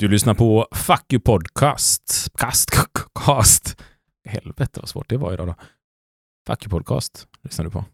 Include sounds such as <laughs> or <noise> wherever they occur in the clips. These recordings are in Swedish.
Du lyssnar på Fuck You Podcast. Cast, cast. Helvete vad svårt det var idag då. Fuck You Podcast lyssnar du på.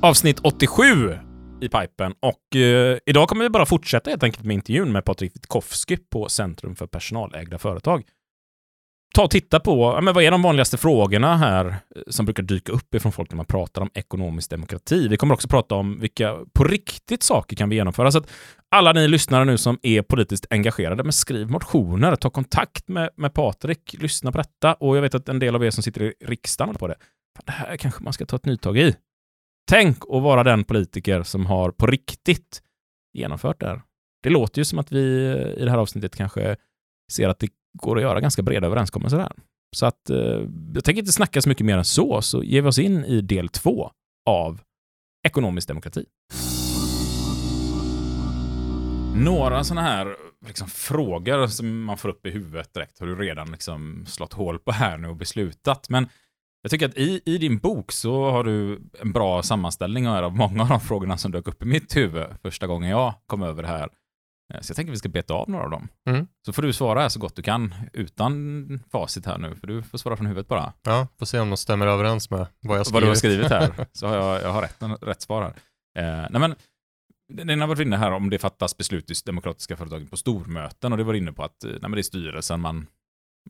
Avsnitt 87 i pipen och eh, idag kommer vi bara fortsätta helt enkelt med intervjun med Patrik Witkowski på Centrum för personalägda företag. Ta och titta på, ja, men vad är de vanligaste frågorna här eh, som brukar dyka upp ifrån folk när man pratar om ekonomisk demokrati. Vi kommer också prata om vilka på riktigt saker kan vi genomföra. Så att alla ni lyssnare nu som är politiskt engagerade, men skriv motioner, ta kontakt med, med Patrik, lyssna på detta och jag vet att en del av er som sitter i riksdagen på det. Det här kanske man ska ta ett nytag i. Tänk att vara den politiker som har på riktigt genomfört det här. Det låter ju som att vi i det här avsnittet kanske ser att det går att göra ganska breda överenskommelser här. Så att eh, jag tänker inte snacka så mycket mer än så, så ger vi oss in i del två av ekonomisk demokrati. Några sådana här liksom, frågor som man får upp i huvudet direkt har du redan liksom, slått hål på här nu och beslutat. Men jag tycker att i, i din bok så har du en bra sammanställning av många av de frågorna som dök upp i mitt huvud första gången jag kom över det här. Eh, Så jag tänker att vi ska beta av några av dem. Mm. Så får du svara så gott du kan utan facit här nu, för du får svara från huvudet bara. Ja, får se om de stämmer överens med vad jag Vad du har skrivit. skrivit här, <laughs> så har jag, jag har rätt, rätt svar här. Eh, nej men, den har varit inne här om det fattas beslut i demokratiska företag på stormöten och det var inne på att eh, nej men det är styrelsen man,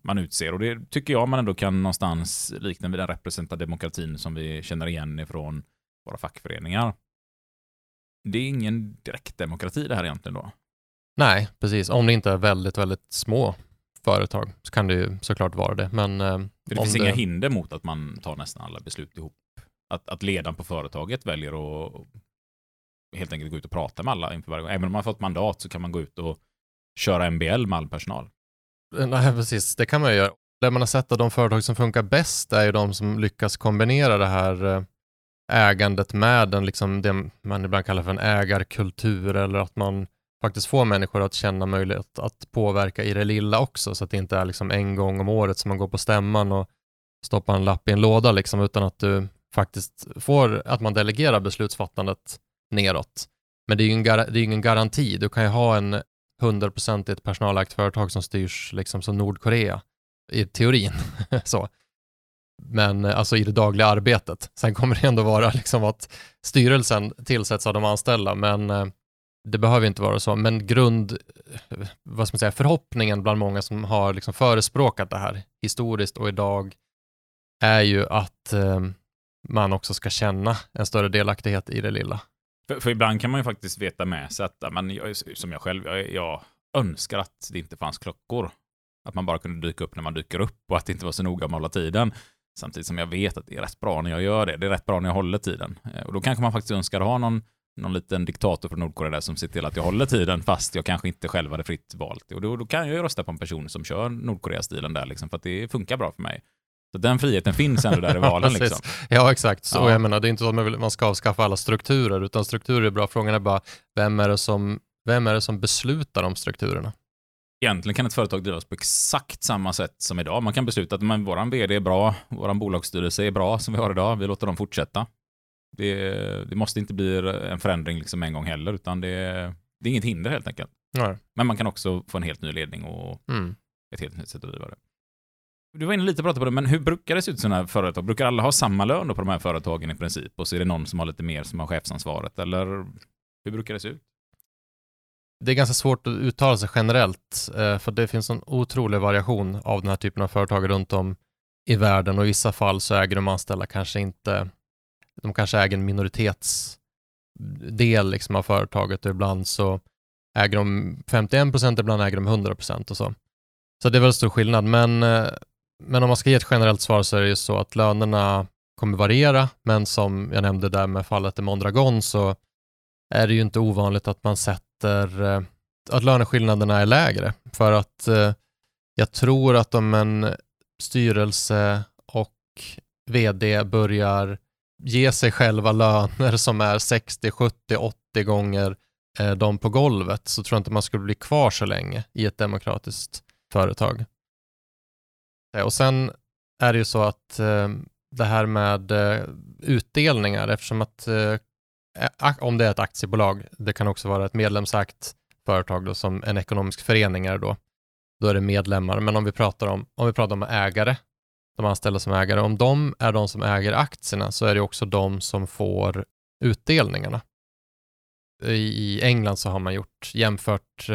man utser och det tycker jag man ändå kan någonstans likna vid den representativa demokratin som vi känner igen ifrån våra fackföreningar. Det är ingen direktdemokrati det här egentligen då. Nej, precis. Om det inte är väldigt, väldigt små företag så kan det ju såklart vara det. Men eh, det finns inga hinder mot att man tar nästan alla beslut ihop. Att, att ledaren på företaget väljer att helt enkelt gå ut och prata med alla inför varje gång. Även om man fått mandat så kan man gå ut och köra MBL med all personal. <laughs> Nej, precis. Det kan man ju göra. Det man har sett av de företag som funkar bäst är ju de som lyckas kombinera det här eh, ägandet med den, liksom, det man ibland kallar för en ägarkultur eller att man faktiskt får människor att känna möjlighet att påverka i det lilla också så att det inte är liksom en gång om året som man går på stämman och stoppar en lapp i en låda liksom, utan att du faktiskt får att man delegerar beslutsfattandet neråt. Men det är ju, en det är ju ingen garanti. Du kan ju ha en hundraprocentigt personalägt företag som styrs liksom som Nordkorea i teorin. <laughs> så. Men eh, alltså i det dagliga arbetet. Sen kommer det ändå vara liksom att styrelsen tillsätts av de anställda, men eh, det behöver inte vara så. Men grund, eh, vad ska man säga, förhoppningen bland många som har liksom förespråkat det här historiskt och idag är ju att man också ska känna en större delaktighet i det lilla. För, för ibland kan man ju faktiskt veta med sig att, men jag, som jag själv, jag, jag önskar att det inte fanns klockor. Att man bara kunde dyka upp när man dyker upp och att det inte var så noga med att hålla tiden. Samtidigt som jag vet att det är rätt bra när jag gör det. Det är rätt bra när jag håller tiden. Eh, och då kanske man faktiskt önskar ha någon, någon liten diktator från Nordkorea där som ser till att jag håller tiden fast jag kanske inte själv hade fritt valt det. Och då, då kan jag ju rösta på en person som kör Nordkorea-stilen där liksom, för att det funkar bra för mig. Så den friheten finns ändå där i <laughs> valen liksom. Ja, exakt. Så Ja. jag menar, det är inte så att man, vill, man ska avskaffa alla strukturer, utan strukturer är bra. Frågan är bara, vem är det som, vem är det som beslutar om strukturerna? Egentligen kan ett företag drivas på exakt samma sätt som idag. Man kan besluta att men, våran vd är bra, våran bolagsstyrelse är bra som vi har idag, vi låter dem fortsätta. Det, det måste inte bli en förändring liksom en gång heller, utan det, det är inget hinder helt enkelt. Nej. Men man kan också få en helt ny ledning och Mm. ett helt nytt sätt att driva det. Du var inne lite och pratade på det, men hur brukar det se ut i sådana här företag? Brukar alla ha samma lön då på de här företagen i princip? Och så är det någon som har lite mer som har chefsansvaret, eller hur brukar det se ut? Det är ganska svårt att uttala sig generellt, eh, för det finns en otrolig variation av den här typen av företag runt om i världen och i vissa fall så äger de anställda kanske inte, de kanske äger en minoritetsdel liksom av företaget och ibland så äger de 51 procent, ibland äger de 100 procent och så. Så det är väldigt stor skillnad, men, eh, men om man ska ge ett generellt svar så är det ju så att lönerna kommer variera, men som jag nämnde där med fallet i Mondragon så är det ju inte ovanligt att man sätter eh, att löneskillnaderna är lägre. För att eh, jag tror att om en styrelse och vd börjar ge sig själva löner som är 60, 70, 80 gånger eh, de på golvet så tror jag inte man skulle bli kvar så länge i ett demokratiskt företag. Eh, och sen är det ju så att eh, det här med eh, utdelningar, eftersom att om det är ett aktiebolag, det kan också vara ett medlemsakt företag då, som en ekonomisk förening är då, då är det medlemmar. Men om vi pratar om, om vi pratar om ägare, de anställda som ägare, om de är de som äger aktierna så är det också de som får utdelningarna. I, England så har man gjort jämfört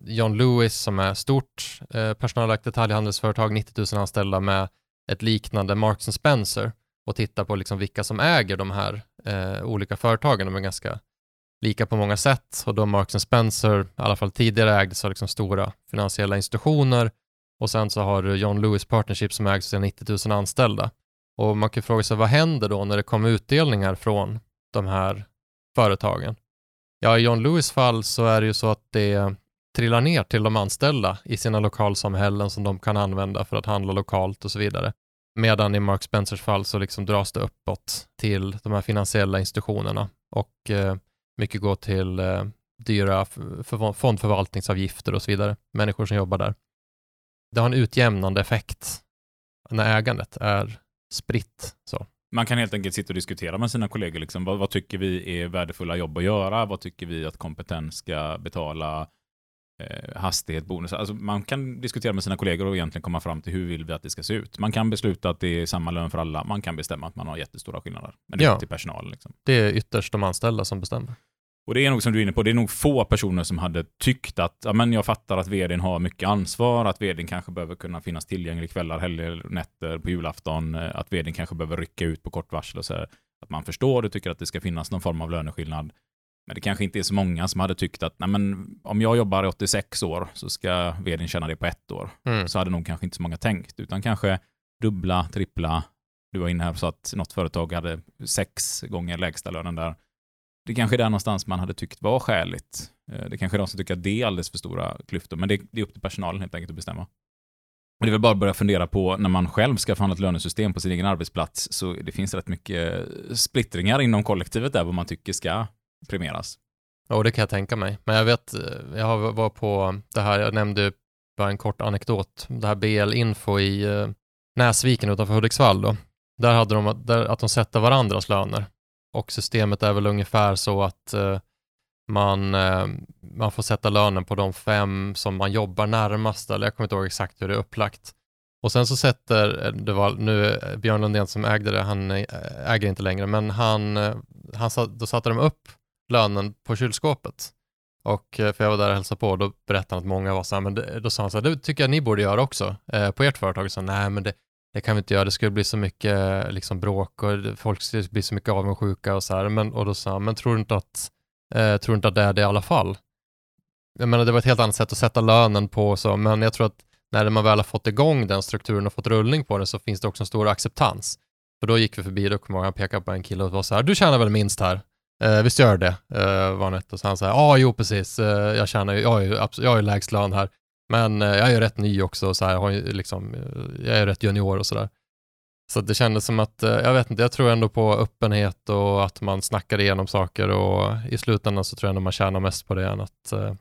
John Lewis som är stort eh, personalägt detaljhandelsföretag, 90 000 anställda med ett liknande Marks Spencer och titta på liksom vilka som äger de här eh, olika företagen. De är ganska lika på många sätt och då Marks Spencer, i alla fall tidigare ägdes av liksom stora finansiella institutioner och sen så har du John Lewis Partnership som ägs av 90 000 anställda. Och man kan fråga sig vad händer då när det kommer utdelningar från de här företagen? Ja, i John Lewis fall så är det ju så att det trillar ner till de anställda i sina lokalsamhällen som de kan använda för att handla lokalt och så vidare. Medan i Mark Spencers fall så liksom dras det uppåt till de här finansiella institutionerna och eh, mycket går till eh, dyra fondförvaltningsavgifter och så vidare. Människor som jobbar där. Det har en utjämnande effekt när ägandet är spritt. Så. Man kan helt enkelt sitta och diskutera med sina kollegor. Liksom. Vad, vad tycker vi är värdefulla jobb att göra? Vad tycker vi att kompetens ska betala? Eh, hastighet, bonus. Alltså man kan diskutera med sina kollegor och egentligen komma fram till hur vill vi att det ska se ut. Man kan besluta att det är samma lön för alla. Man kan bestämma att man har jättestora skillnader. Men det är Ja. till personal. Liksom. Det är ytterst de anställda som bestämmer. Och det är nog som du är inne på, det är nog få personer som hade tyckt att ja, men jag fattar att vdn har mycket ansvar, att vdn kanske behöver kunna finnas tillgänglig kvällar, helger, nätter, på julafton, eh, att vdn kanske behöver rycka ut på kort varsel och så här. Att man förstår och tycker att det ska finnas någon form av löneskillnad. Men det kanske inte är så många som hade tyckt att Nej, men om jag jobbar i 86 år så ska vdn tjäna det på ett år. Mm. Så hade nog kanske inte så många tänkt, utan kanske dubbla, trippla. Du var inne här sa att något företag hade sex gånger lägsta lönen där. Det kanske är där någonstans man hade tyckt var skäligt. Eh, Det kanske är de som tycker att det är alldeles för stora klyftor, men det, det är upp till personalen helt enkelt att bestämma. Och det är väl bara att börja fundera på när man själv ska förhandla ett lönesystem på sin egen arbetsplats, så det finns rätt mycket splittringar inom kollektivet där vad man tycker ska premieras. Ja, det kan jag tänka mig. Men jag vet, eh, jag har- var på det här, jag nämnde bara en kort anekdot, det här BL Info i eh, Näsviken utanför Hudiksvall då. Där hade de att- där, att de sätter varandras löner. Och systemet är väl ungefär så att eh, man, man får sätta lönen på de fem som man jobbar närmast, eller jag kommer inte ihåg exakt hur det är upplagt. Och sen så sätter, det var nu Björn Lundén som ägde det, han äger inte längre, men han, han då satte de upp lönen på kylskåpet. Och eh, för jag var där och hälsade på och då berättade han att många var så här, men det, då sa han så här, det tycker jag ni borde göra också eh, på ert företag. Så nej, men det, det kan vi inte göra, det skulle bli så mycket eh, liksom, bråk och folk skulle bli så mycket avundsjuka och så här. Men, och då sa han, men tror du inte att, eh, tror du inte att det är det i alla fall? Jag menar, det var ett helt annat sätt att sätta lönen på, så, men jag tror att när man väl har fått igång den strukturen och fått rullning på det så finns det också en stor acceptans. För då gick vi förbi, då kommer jag ihåg, han pekade på en kille och var så här, du tjänar väl minst här? Eh, visst gör det? Eh, var han. Och så han sa, ja jo precis, eh, jag tjänar ju, jag har ju, jag har ju lägst lön här. Men eh, jag är ju rätt ny också, så här, jag, har ju liksom, eh, jag är rätt junior och sådär. Så det kändes som att, eh, jag vet inte, jag tror ändå på öppenhet och att man snackar igenom saker och i slutändan så tror jag ändå man tjänar mest på det än att, eh,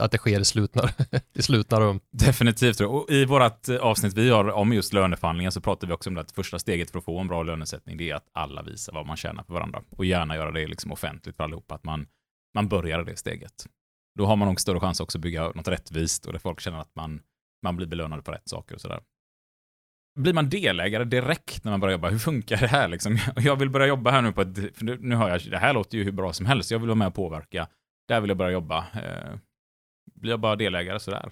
att det sker i slutna, <laughs> i slutna rum. Definitivt. Och I vårt avsnitt vi har om just löneförhandlingar så pratar vi också om det att första steget för att få en bra lönesättning det är att alla visar vad man tjänar för varandra. Och gärna göra det liksom offentligt för allihopa, att man, man börjar det steget. Då har man nog större chans också att bygga något rättvist och där folk känner att man, man blir belönad på rätt saker och sådär. Blir man delägare direkt när man börjar jobba? Hur funkar det här liksom? <laughs> Jag vill börja jobba här nu på ett, för nu- nu hör jag, det här låter ju hur bra som helst, jag vill vara med och påverka. Där vill jag börja jobba. Eh, blir jag bara delägare sådär?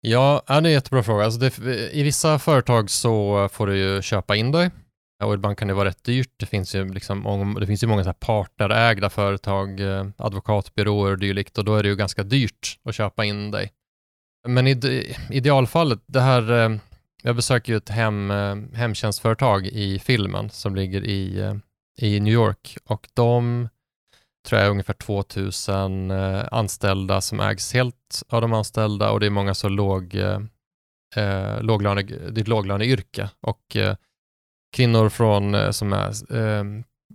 Ja, det är en jättebra fråga. Alltså det, I vissa företag så får du ju köpa in dig och ibland kan det vara rätt dyrt. Det finns ju, liksom, många- det finns ju många så här partnerägda företag, eh, advokatbyråer och dylikt och då är det ju ganska dyrt att köpa in dig. Men i idealfallet, det här, eh, jag besöker ju ett hem, eh, hemtjänstföretag i filmen som ligger i, i New York och de tror jag är ungefär 2000 eh, anställda som ägs helt av de anställda och det är många så låg, eh, eh, låglöne, det är ett låglöneyrke och eh, kvinnor från, eh, som är, eh,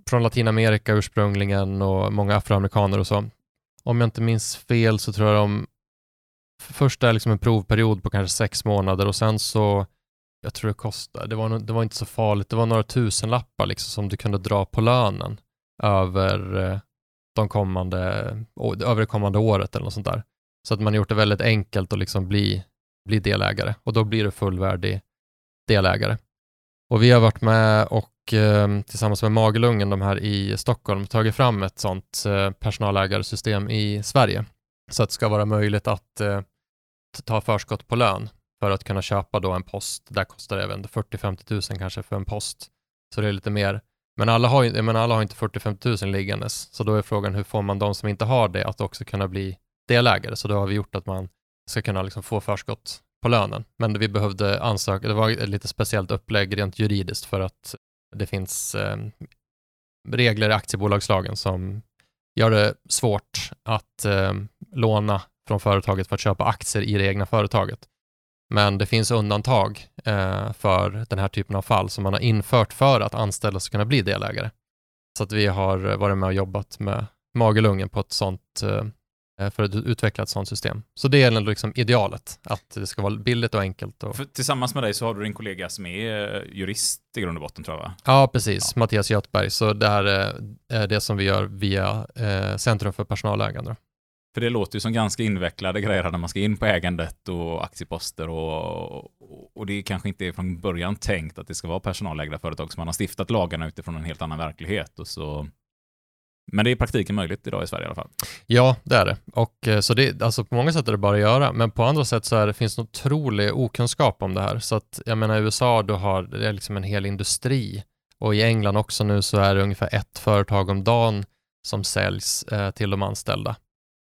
från Latinamerika ursprungligen och många afroamerikaner och så. om jag inte minns fel så tror jag de först är liksom en provperiod på kanske sex månader och sen så jag tror det kostade, det var, det var inte så farligt, det var några tusenlappar liksom som du kunde dra på lönen över, eh, de kommande, över det kommande året eller något sånt där. Så att man gjort det väldigt enkelt att liksom bli, bli delägare och då blir du fullvärdig delägare. Och vi har varit med och eh, tillsammans med Magelungen, de här i Stockholm, tagit fram ett sånt eh, personalägarsystem i Sverige. Så att det ska vara möjligt att eh, ta förskott på lön för att kunna köpa då en post. Där kostar det även 40-50 000 kanske för en post. Så det är lite mer. Men alla har, men alla har inte 40-50 000 liggandes. Så då är frågan hur får man de som inte har det att också kunna bli delägare? Så då har vi gjort att man ska kunna liksom få förskott på lönen. Men vi behövde ansöka, det var ett lite speciellt upplägg rent juridiskt för att det finns eh, regler i aktiebolagslagen som gör det svårt att eh, låna från företaget för att köpa aktier i det egna företaget. Men det finns undantag eh, för den här typen av fall som man har infört för att anställda ska kunna bli delägare. Så att vi har varit med och jobbat med Magelungen på ett sånt, eh, för att utveckla ett sånt system. Så det är liksom idealet, att det ska vara billigt och enkelt. Och... För, tillsammans med dig så har du din kollega som är eh, jurist i grund och botten tror jag va? Ja, precis. Ja. Mattias Göthberg. Så det här är det som vi gör via eh, Centrum för personalägande. För det låter ju som ganska invecklade grejer när man ska in på ägandet och aktieposter och, och det kanske inte är från början tänkt att det ska vara personalägda företag som man har stiftat lagarna utifrån en helt annan verklighet och så men det är i praktiken möjligt idag i Sverige i alla fall. Ja, det är det. Och eh, så det, alltså på många sätt är det bara att göra, men på andra sätt så är det, finns det en otrolig okunskap om det här. Så att, jag menar, i USA, då har det liksom en hel industri och i England också nu så är det ungefär ett företag om dagen som säljs eh, till de anställda.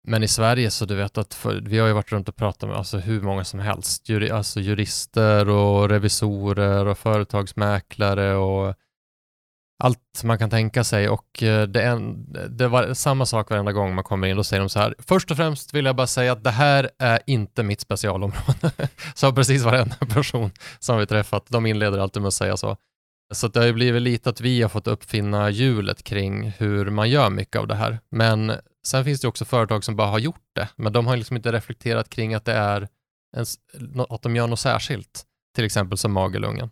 Men i Sverige så du vet att för, vi har ju varit runt och pratat med alltså hur många som helst, Juri, alltså jurister och revisorer och företagsmäklare och allt man kan tänka sig och eh, det, en, det var samma sak varenda gång man kommer in. Då säger de så här, först och främst vill jag bara säga att det här är inte mitt specialområde. <laughs> så precis varenda person som vi träffat, de inleder alltid med att säga så. Så det har ju blivit lite att vi har fått uppfinna hjulet kring hur man gör mycket av det här. Men Sen finns det också företag som bara har gjort det, men de har liksom inte reflekterat kring att det är en, att de gör något särskilt, till exempel som Magelungen.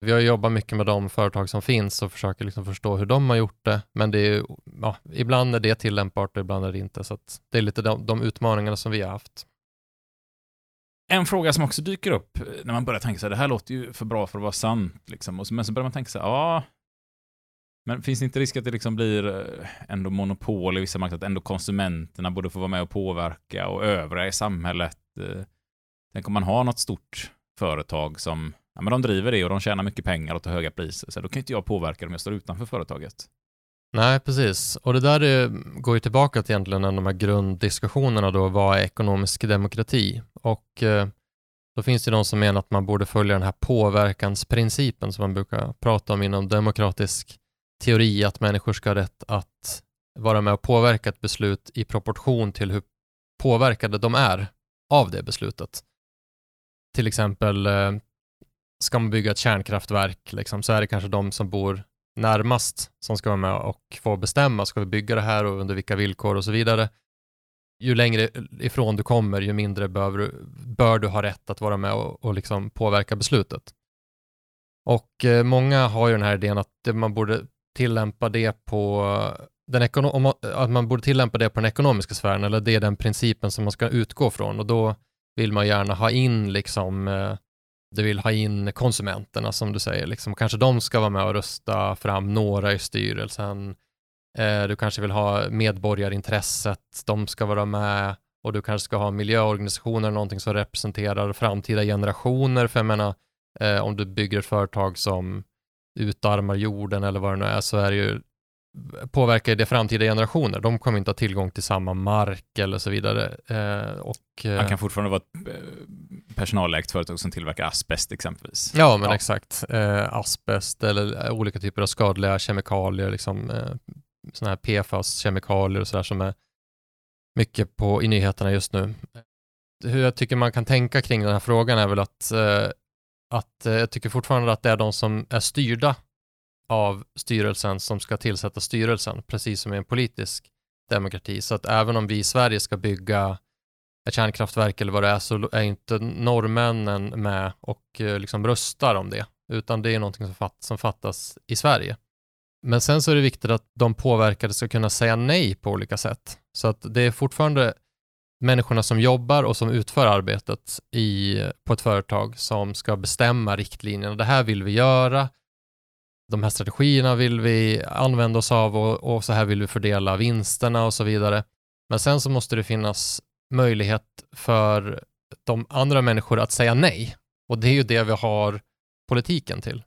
Vi har jobbat mycket med de företag som finns och försöker liksom förstå hur de har gjort det, men det är, ja, ibland är det tillämpbart och ibland är det inte, så det är lite de, de utmaningarna som vi har haft. En fråga som också dyker upp när man börjar tänka sig det här låter ju för bra för att vara sant, liksom. och så, men så börjar man tänka sig, ja, men finns det inte risk att det liksom blir eh, ändå monopol i vissa marknader, att ändå konsumenterna borde få vara med och påverka och övriga i samhället? Eh, tänk om man har något stort företag som ja, men de driver det och de tjänar mycket pengar och tar höga priser, så då kan inte jag påverka dem, jag står utanför företaget. Nej, precis. Och det där är, går ju tillbaka till egentligen de här grunddiskussionerna då, vad är ekonomisk demokrati? Och eh, då finns det de som menar att man borde följa den här påverkansprincipen som man brukar prata om inom demokratisk teori att människor ska ha rätt att vara med och påverka ett beslut i proportion till hur påverkade de är av det beslutet. Till exempel, eh, ska man bygga ett kärnkraftverk, liksom, så är det kanske de som bor närmast som ska vara med och få bestämma, ska vi bygga det här och under vilka villkor och så vidare. Ju längre ifrån du kommer, ju mindre bör, bör du ha rätt att vara med och, och liksom påverka beslutet. Och eh, många har ju den här idén att man borde tillämpa det på den att man borde tillämpa det på den ekonomiska sfären, eller det är den principen som man ska utgå från och då vill man gärna ha in liksom eh, du vill ha in konsumenterna som du säger, liksom. kanske de ska vara med och rösta fram några i styrelsen. Eh, du kanske vill ha medborgarintresset, de ska vara med och du kanske ska ha miljöorganisationer, någonting som representerar framtida generationer, för jag menar, eh, om du bygger ett företag som utarmar jorden eller vad det nu är, så är det ju påverkar det framtida generationer. De kommer inte ha tillgång till samma mark eller så vidare. Eh, och, eh, Man kan fortfarande vara ett eh, personalägt företag som tillverkar asbest exempelvis. Ja, men ja. exakt. Eh, asbest eller olika typer av skadliga kemikalier, liksom, eh, sådana här PFAS-kemikalier och sådär som är mycket på, i nyheterna just nu. Hur jag tycker man kan tänka kring den här frågan är väl att eh, att eh, jag tycker fortfarande att det är de som är styrda av styrelsen som ska tillsätta styrelsen, precis som i en politisk demokrati. Så att även om vi i Sverige ska bygga ett kärnkraftverk eller vad det är så är inte norrmännen med och eh, liksom röstar om det, utan det är någonting som, fatt, som fattas i Sverige. Men sen så är det viktigt att de påverkade ska kunna säga nej på olika sätt. Så att det är fortfarande människorna som jobbar och som utför arbetet i, på ett företag som ska bestämma riktlinjerna. Det här vill vi göra, de här strategierna vill vi använda oss av och, och så här vill vi fördela vinsterna och så vidare. Men sen så måste det finnas möjlighet för de andra människor att säga nej. Och det är ju det vi har politiken till.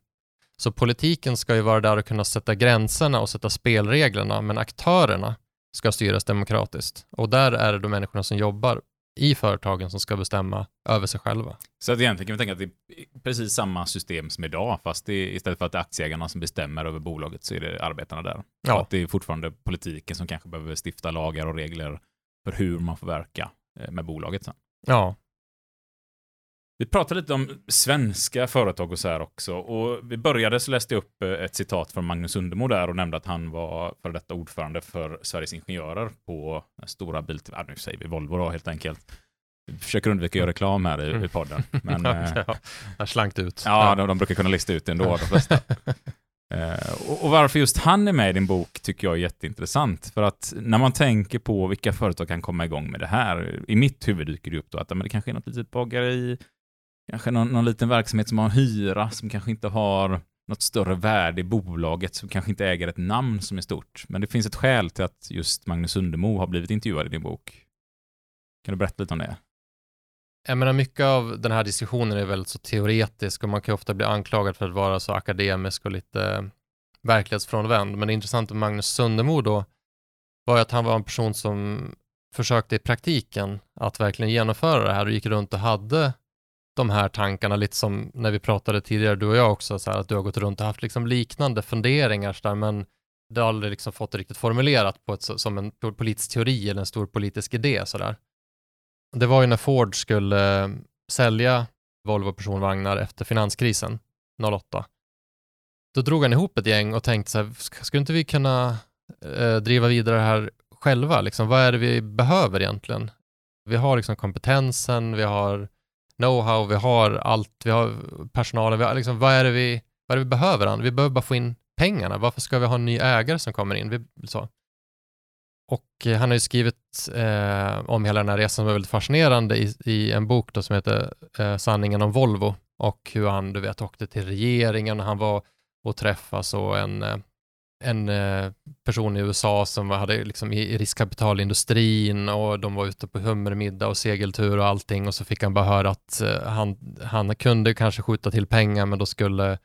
Så politiken ska ju vara där och kunna sätta gränserna och sätta spelreglerna, men aktörerna ska styras demokratiskt. Och där är det de människorna som jobbar i företagen som ska bestämma över sig själva. Så att egentligen kan vi tänka att det är precis samma system som idag, fast det istället för att det är aktieägarna som bestämmer över bolaget så är det arbetarna där. Ja. Att det är fortfarande politiken som kanske behöver stifta lagar och regler för hur man får verka eh, med bolaget sen. Ja, Vi pratade lite om svenska företag och så här också. Och vi började så läste jag upp eh, ett citat från Magnus Undermo där och nämnde att han var för detta ordförande för Sveriges Ingenjörer på stora bil... Ja, nu säger vi Volvo då helt enkelt. Vi försöker undvika att göra reklam här i, i podden. <laughs> Men, eh, ja, där slank det ut. Ja, de, de brukar kunna lista ut det ändå, de flesta. <laughs> Eh, och, och varför just han är med i din bok tycker jag är jätteintressant. För att när man tänker på vilka företag kan komma igång med det här, i mitt huvud dyker det upp då att men det kanske är något litet bageri, kanske någon, någon liten verksamhet som har en hyra, som kanske inte har något större värde i bolaget, som kanske inte äger ett namn som är stort. Men det finns ett skäl till att just Magnus Undermo har blivit intervjuad i din bok. Kan du berätta lite om det? Jag menar, mycket av den här diskussionen är väldigt så teoretisk och man kan ofta bli anklagad för att vara så akademisk och lite eh, verklighetsfrånvänd. Men det intressanta med Magnus Sundemo då var ju att han var en person som försökte i praktiken att verkligen genomföra det här och gick runt och hade de här tankarna, lite som när vi pratade tidigare, du och jag också, så här, att du har gått runt och haft liksom liknande funderingar, så där, men du har aldrig liksom fått det riktigt formulerat på ett, som en politisk teori eller en stor politisk idé. Så där. Det var ju när Ford skulle eh, sälja Volvo personvagnar efter finanskrisen 08. Då drog han ihop ett gäng och tänkte så här, skulle inte vi kunna eh, driva vidare det här själva? Liksom, vad är det vi behöver egentligen? Vi har liksom kompetensen, vi har know-how, vi har allt, vi har personalen, vi har liksom, vad, är det vi, vad är det vi behöver? Vi behöver bara få in pengarna. Varför ska vi ha en ny ägare som kommer in? Vi, så. Och eh, han har ju skrivit eh, om hela den här resan som är väldigt fascinerande i, i en bok då som heter eh, Sanningen om Volvo och hur han, du vet, åkte till regeringen och han var och träffade så en, eh, en eh, person i USA som hade liksom i, riskkapitalindustrin och de var ute på hummermiddag och segeltur och allting och så fick han bara höra att eh, han, han kunde kanske skjuta till pengar men då skulle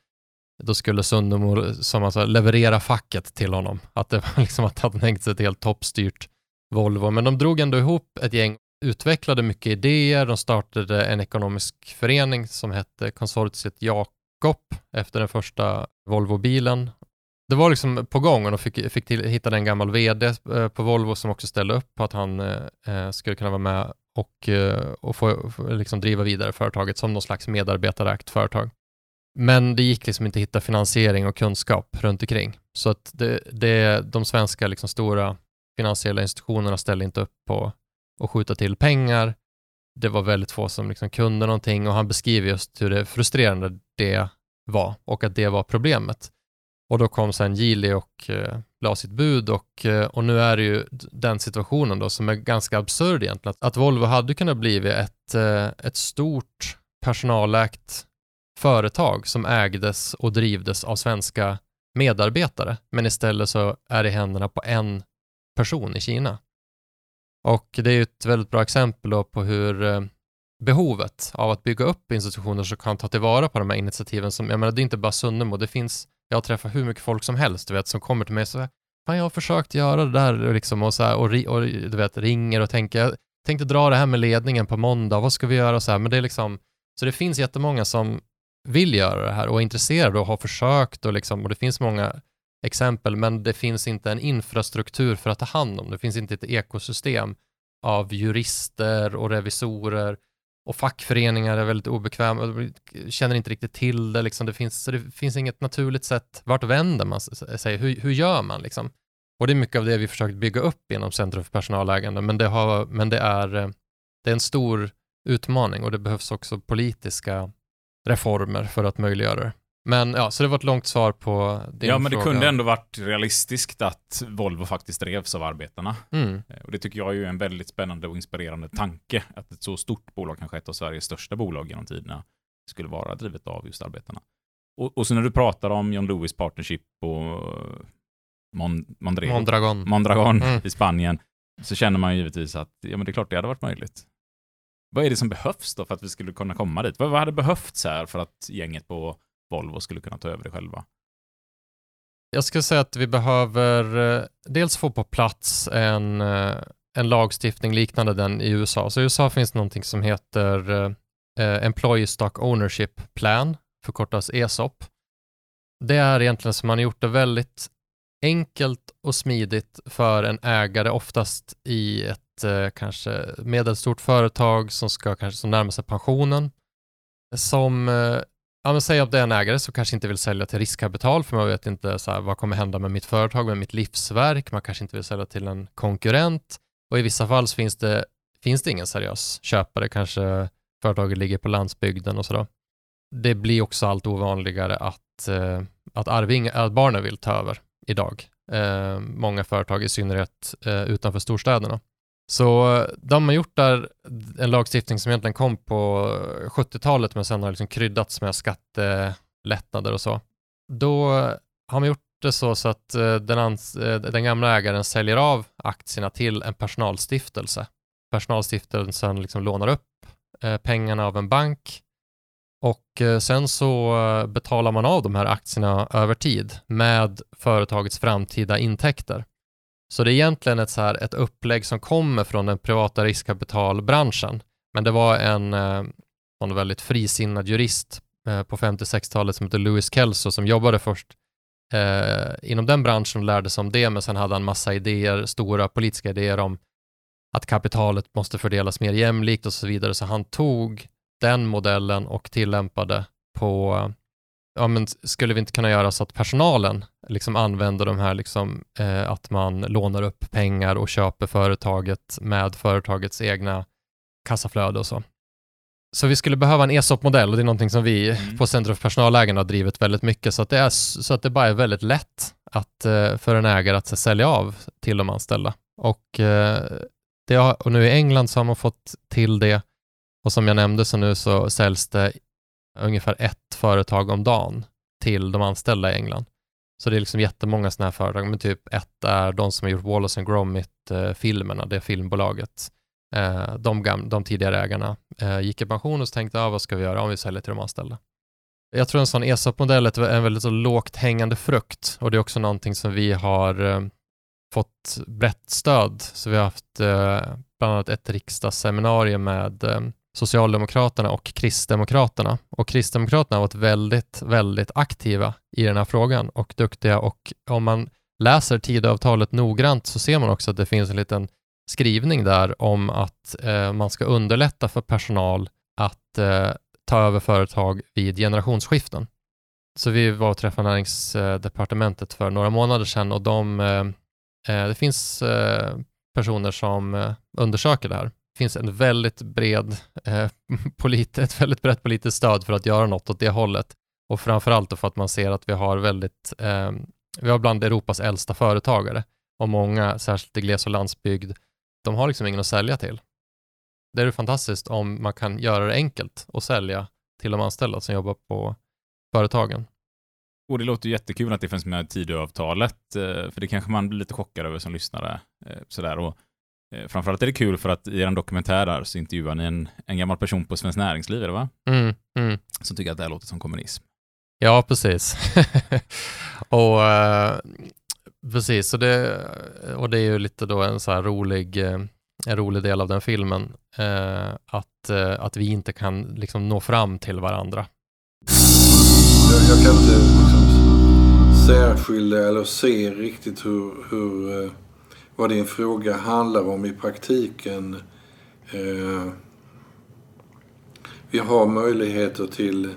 då skulle Sundemo som alltså leverera facket till honom. Att det var <laughs> liksom att han tänkt sig ett helt toppstyrt Volvo. Men de drog ändå ihop ett gäng, utvecklade mycket idéer. De startade en ekonomisk förening som hette Konsortiet Jakob efter den första Volvo-bilen. Det var liksom på gång och de fick, fick till, hittade en gammal vd eh, på Volvo som också ställde upp på att han eh, eh, skulle kunna vara med och, eh, och få, få liksom driva vidare företaget som någon slags medarbetarägt företag. Men det gick liksom inte att hitta finansiering och kunskap runt omkring. Så att det, det, de svenska liksom stora finansiella institutionerna ställde inte upp på att skjuta till pengar. Det var väldigt få som liksom kunde någonting och han beskriver just hur det frustrerande det var och att det var problemet. Och då kom sen Geely och eh, la sitt bud och, eh, och nu är det ju den situationen då som är ganska absurd egentligen. Att, att Volvo hade kunnat bli ett, eh, ett stort personalägt företag som ägdes och drivdes av svenska medarbetare, men istället så är det i händerna på en person i Kina. Och det är ju ett väldigt bra exempel då på hur eh, behovet av att bygga upp institutioner som kan ta tillvara på de här initiativen som, jag menar det är inte bara Sunnemo, det finns, jag träffar hur mycket folk som helst, du vet, som kommer till mig och säger, fan jag har försökt göra det där och liksom och så här, och, och du vet, ringer och tänker, jag tänkte dra det här med ledningen på måndag, vad ska vi göra och så här, men det är liksom, så det finns jättemånga som vill göra det här och är intresserade och har försökt och liksom, och det finns många exempel, men det finns inte en infrastruktur för att ta hand om. Det finns inte ett ekosystem av jurister och revisorer och fackföreningar är väldigt obekväma och känner inte riktigt till det. Liksom. Det, finns, så det finns inget naturligt sätt. Vart vänder man sig? Hur, hur gör man? Liksom? Och det är mycket av det vi försökt bygga upp inom Centrum för personalägande, men det, har, men det, är, eh, det är en stor utmaning och det behövs också politiska reformer för att möjliggöra det. Men ja, så det var ett långt svar på din Ja, men det fråga. kunde ändå varit realistiskt att Volvo faktiskt drevs av arbetarna. Mm, Eh, Och det tycker jag är ju en väldigt spännande och inspirerande tanke. Att ett så stort bolag, kanske ett av Sveriges största bolag genom tiderna, skulle vara drivet av just arbetarna. Och, och så när du pratar om John Lewis Partnership och Mon, Mondrego, Mondragon. Mondragon Mm. i Spanien, så känner man ju givetvis att ja, men det är klart det hade varit möjligt. Vad är det som behövs då för att vi skulle kunna komma dit? Vad, vad hade behövts här för att gänget på Volvo skulle kunna ta över det själva? Jag skulle säga att vi behöver eh, dels få på plats en, eh, en lagstiftning liknande den i USA. Så i USA finns någonting som heter eh, Employee Stock Ownership Plan, förkortas ESOP. Det är egentligen som man har gjort det väldigt enkelt och smidigt för en ägare, oftast i ett kanske medelstort företag som ska kanske som närmar sig pensionen, som Ja, men säg att det är en ägare som kanske inte vill sälja till riskkapital, för man vet inte så här, vad kommer hända med mitt företag, med mitt livsverk. Man kanske inte vill sälja till en konkurrent och i vissa fall så finns det, finns det ingen seriös köpare. Kanske företaget ligger på landsbygden och sådär. Det blir också allt ovanligare att, eh, att, arving, att barnen vill ta över idag. Eh, många företag, i synnerhet eh, utanför storstäderna. Så eh, de har gjort där en lagstiftning som egentligen kom på 70-talet men sen har liksom kryddats med skattelättnader och så. Då har man gjort det så, så att eh, den, ans- eh, den gamla ägaren säljer av aktierna till en personalstiftelse. Personalstiftelsen liksom lånar upp pengarna av en bank och sen så betalar man av de här aktierna över tid med företagets framtida intäkter. Så det är egentligen ett, så här, ett upplägg som kommer från den privata riskkapitalbranschen. Men det var en, eh, en väldigt frisinnad jurist eh, på 50-60-talet som heter Louis Kelso som jobbade först eh, inom den branschen och lärde sig om det, men sen hade han massa idéer, stora politiska idéer om att kapitalet måste fördelas mer jämlikt och så vidare. Så han tog den modellen och tillämpade på ja, men skulle vi inte kunna göra så att personalen liksom använder de här, liksom, eh, att man lånar upp pengar och köper företaget med företagets egna kassaflöde och så. Så vi skulle behöva en ESOP-modell och det är någonting som vi Mm. på Centrum för personalägande har drivit väldigt mycket så att det, är, så att det bara är väldigt lätt att, eh, för en ägare att sälja av till de anställda. Och, eh, det har, och nu i England så har man fått till det och som jag nämnde så nu så säljs det ungefär ett företag om dagen till de anställda i England. Så det är liksom jättemånga sådana här företag, men typ ett är de som har gjort Wallace and Gromit-filmerna, eh, det filmbolaget. Eh, de, gamla, de tidigare ägarna eh, gick i pension och så tänkte, ah, vad ska vi göra om vi säljer till de anställda? Jag tror en sån ESOP-modell är en väldigt så lågt hängande frukt och det är också någonting som vi har fått brett stöd. Så vi har haft bland annat ett riksdagsseminarium med Socialdemokraterna och Kristdemokraterna. Och Kristdemokraterna har varit väldigt, väldigt aktiva i den här frågan och duktiga och om man läser Tidöavtalet noggrant så ser man också att det finns en liten skrivning där om att eh, man ska underlätta för personal att eh, ta över företag vid generationsskiften. Så vi var och träffade näringsdepartementet för några månader sedan och de, eh, eh det finns eh, personer som eh, undersöker det här. Det finns en väldigt bred, eh, <laughs> polit, ett väldigt brett politiskt stöd för att göra något åt det hållet. Och framförallt för att man ser att vi har väldigt, eh, vi har bland Europas äldsta företagare och många, särskilt i gles och landsbygd, de har liksom ingen att sälja till. Det är ju fantastiskt om man kan göra det enkelt att sälja till de anställda som jobbar på företagen. Och det låter ju jättekul att det finns med i Tidöavtalet, eh, för det kanske man blir lite chockad över som lyssnare. Eh, sådär. Och framförallt är det kul för att i en dokumentär där så intervjuar ni en, en gammal person på Svenskt Näringsliv, är det va? Mm, mm. Som tycker att det här låter som kommunism. Ja, precis. <laughs> och eh, precis, och det, och det är ju lite då en så här rolig, eh, en rolig del av den filmen, eh, att, eh, att vi inte kan liksom nå fram till varandra. Jag, jag kan inte liksom särskilja eller se riktigt hur, hur, eh, vad din fråga handlar om i praktiken. Eh, vi har möjligheter till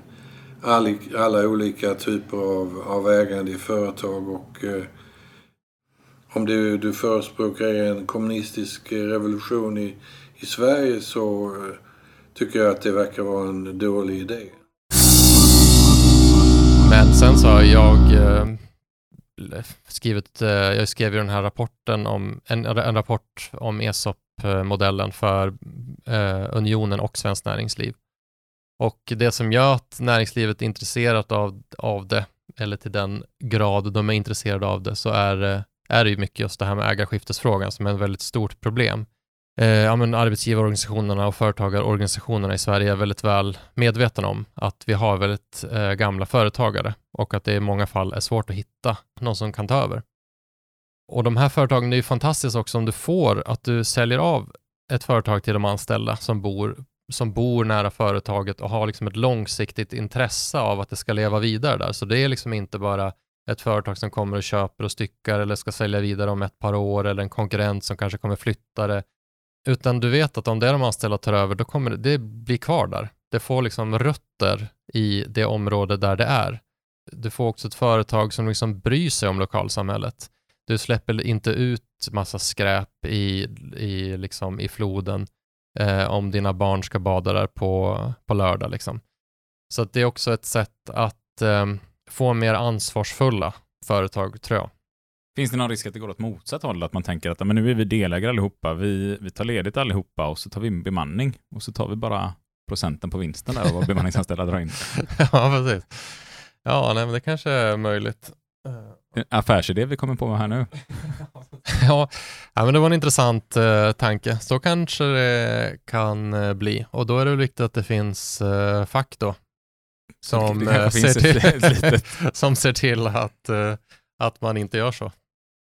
all, alla olika typer av, av ägande i företag och eh, om du, du förespråkar en kommunistisk revolution i, i Sverige så eh, tycker jag att det verkar vara en dålig idé. Men sen så har jag eh, skrivit, eh, jag skrev ju den här rapporten om, en, en rapport om ESOP-modellen för eh, Unionen och Svenskt Näringsliv. Och det som gör att näringslivet är intresserat av, av det, eller till den grad de är intresserade av det, så är, eh, är det ju mycket just det här med ägarskiftesfrågan som är ett väldigt stort problem. Eh, ja, men arbetsgivarorganisationerna och företagarorganisationerna i Sverige är väldigt väl medvetna om att vi har väldigt eh, gamla företagare och att det i många fall är svårt att hitta någon som kan ta över. Och de här företagen, det är ju fantastiskt också om du får att du säljer av ett företag till de anställda som bor, som bor nära företaget och har liksom ett långsiktigt intresse av att det ska leva vidare där. Så det är liksom inte bara ett företag som kommer och köper och styckar eller ska sälja vidare om ett par år eller en konkurrent som kanske kommer flytta det. Utan du vet att om det är de anställda tar över, då kommer det, det bli kvar där. Det får liksom rötter i det område där det är. Du får också ett företag som liksom bryr sig om lokalsamhället. Du släpper inte ut massa skräp i, i, liksom, i floden eh, om dina barn ska bada där på, på lördag. Liksom. Så det är också ett sätt att eh, få mer ansvarsfulla företag, tror jag. Finns det någon risk att det går åt motsatt håll? Att man tänker att men nu är vi delägare allihopa, vi, vi tar ledigt allihopa och så tar vi in bemanning och så tar vi bara procenten på vinsten där och vad bemanningsanställda drar in. <laughs> ja, precis. Ja, nej, men det kanske är möjligt. En affärsidé vi kommer på här nu. <laughs> ja, men det var en intressant uh, tanke. Så kanske det kan uh, bli. Och då är det viktigt att det finns uh, fack då. Som, ser till, <laughs> som ser till att, att man inte gör så.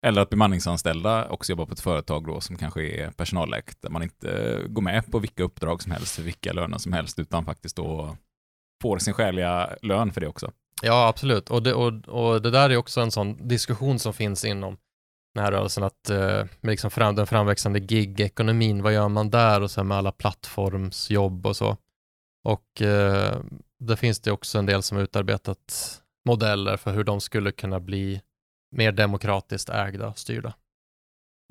Eller att bemanningsanställda också jobbar på ett företag då som kanske är personalägt, där man inte går med på vilka uppdrag som helst, för vilka löner som helst, utan faktiskt då får sin skäliga lön för det också. Ja, absolut. Och det, och, och det där är också en sån diskussion som finns inom den här rörelsen, att eh, med liksom fram, den framväxande gig-ekonomin, vad gör man där och så med alla plattformsjobb och så. Och eh, där finns det också en del som har utarbetat modeller för hur de skulle kunna bli mer demokratiskt ägda styrda.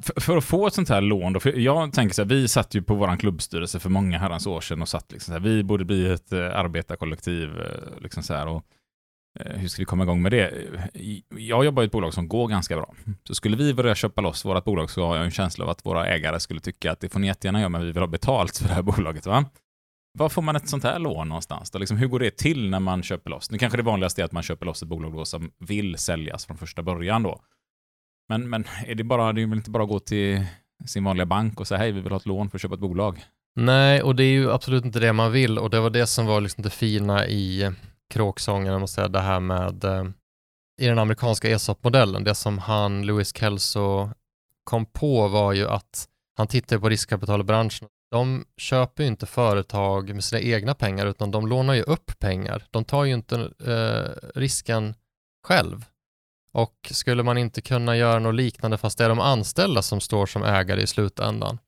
För, för, att få ett sånt här lån då, för jag tänker så här, vi satt ju på vår klubbstyrelse för många herrans år sedan och satt liksom så här, vi borde bli ett eh, arbetarkollektiv, eh, liksom så här, och eh, hur ska vi komma igång med det? Jag jobbar i ett bolag som går ganska bra. Så skulle vi börja köpa loss vårt bolag så har jag en känsla av att våra ägare skulle tycka att det får ni jättegärna göra, men vi vill ha betalt för det här bolaget. Va? Var får man ett sånt här lån någonstans? Då? Liksom, hur går det till när man köper loss? Nu kanske det vanligaste är att man köper loss ett bolag då som vill säljas från första början då. Men, men är det, bara, det är väl inte bara att gå till sin vanliga bank och säga hej, vi vill ha ett lån för att köpa ett bolag? Nej, och det är ju absolut inte det man vill och det var det som var liksom det fina i kråksången, jag måste säga, det här med eh, i den amerikanska ESOP-modellen, det som han, Louis Kelso, kom på var ju att han tittade på riskkapitalbranschen. De köper ju inte företag med sina egna pengar, utan de lånar ju upp pengar. De tar ju inte eh, risken själv. Och skulle man inte kunna göra något liknande fast det är de anställda som står som ägare i slutändan?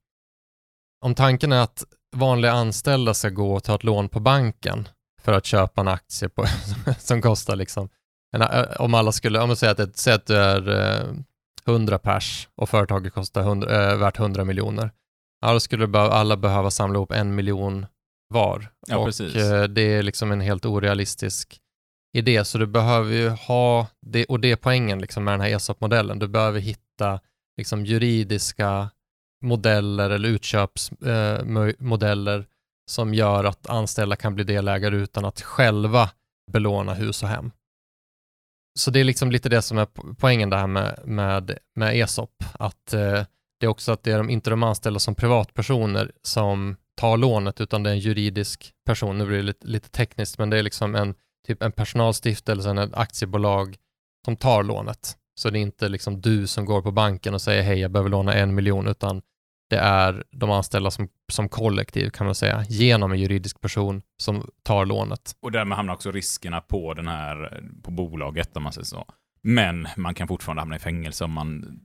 Om tanken är att vanliga anställda ska gå och ta ett lån på banken för att köpa en aktie på, <laughs> som kostar liksom, eh, om alla skulle, om man säger att, säg att du är eh, 100 pers och företaget kostar 100, eh, värt 100 miljoner. Ja, då skulle alla behöva samla ihop en miljon var. Ja, och precis. det är liksom en helt orealistisk idé, så du behöver ju ha, det, och det är poängen liksom med den här ESOP-modellen, du behöver hitta liksom juridiska modeller eller utköpsmodeller eh, som gör att anställda kan bli delägare utan att själva belåna hus och hem. Så det är liksom lite det som är poängen det här med, med, med ESOP, att eh, det är också att det är de, inte de anställda som privatpersoner som tar lånet, utan det är en juridisk person. Nu blir det lite, lite tekniskt, men det är liksom en typ en personalstiftelse, ett aktiebolag som tar lånet. Så det är inte liksom du som går på banken och säger hej, jag behöver låna en miljon, utan det är de anställda som, som kollektiv kan man säga, genom en juridisk person som tar lånet. Och därmed hamnar också riskerna på, den här, på bolaget, om man säger så. Men man kan fortfarande hamna i fängelse om man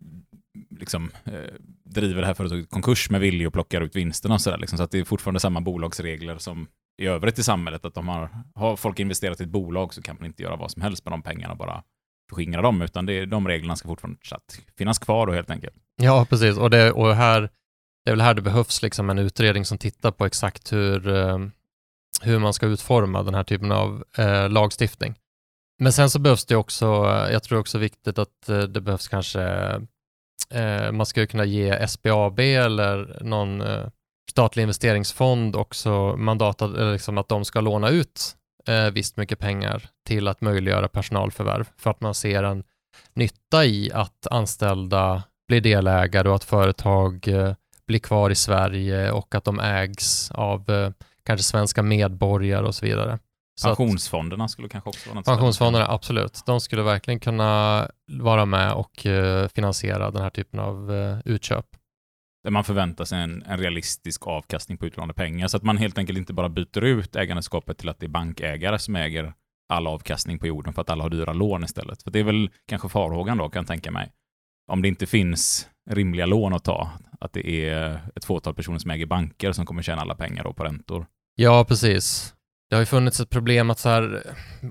liksom, eh, driver det här företaget i konkurs med vilja och plockar ut vinsterna och sådär. Liksom. Så att det är fortfarande samma bolagsregler som i övrigt i samhället. Att de har, har folk investerat i ett bolag så kan man inte göra vad som helst med de pengarna och bara förskingra dem, utan det, de reglerna ska fortfarande finnas kvar då helt enkelt. Ja, precis. Och, det, och här, det är väl här det behövs liksom en utredning som tittar på exakt hur, eh, hur man ska utforma den här typen av eh, lagstiftning. Men sen så behövs det också, eh, jag tror också viktigt att eh, det behövs kanske, eh, man ska ju kunna ge SBAB eller någon eh, statlig investeringsfond också mandat att, liksom att de ska låna ut eh, visst mycket pengar till att möjliggöra personalförvärv för att man ser en nytta i att anställda blir delägare och att företag eh, blir kvar i Sverige och att de ägs av eh, kanske svenska medborgare och så vidare. Så att- Pensionsfonderna skulle kanske också vara något Pensionsfonderna, absolut. De skulle verkligen kunna vara med och eh, finansiera den här typen av eh, utköp. Där man förväntar sig en, en realistisk avkastning på utlånade pengar, så att man helt enkelt inte bara byter ut ägandeskapet till att det är bankägare som äger all avkastning på jorden för att alla har dyra lån istället. För det är väl kanske farhågan då, kan jag tänka mig. Om det inte finns rimliga lån att ta, att det är ett fåtal personer som äger banker som kommer tjäna alla pengar då på räntor. Ja, precis. Det har ju funnits ett problem att så här,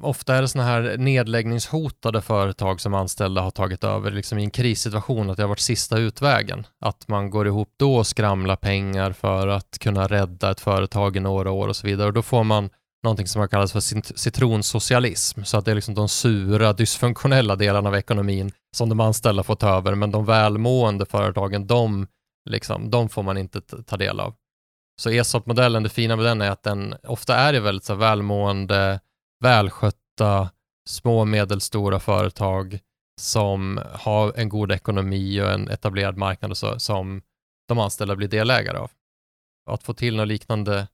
ofta är det sådana här nedläggningshotade företag som anställda har tagit över liksom i en krissituation, att det har varit sista utvägen. Att man går ihop då och skramlar pengar för att kunna rädda ett företag i några år och så vidare. Och då får man någonting som har kallats för citronsocialism. Så att det är liksom de sura, dysfunktionella delarna av ekonomin som de anställda får ta över, men de välmående företagen, de, liksom, de får man inte ta del av. Så ESOP-modellen, det fina med den är att den ofta är i väldigt så välmående, välskötta, små och medelstora företag som har en god ekonomi och en etablerad marknad och så, som de anställda blir delägare av. Att få till något liknande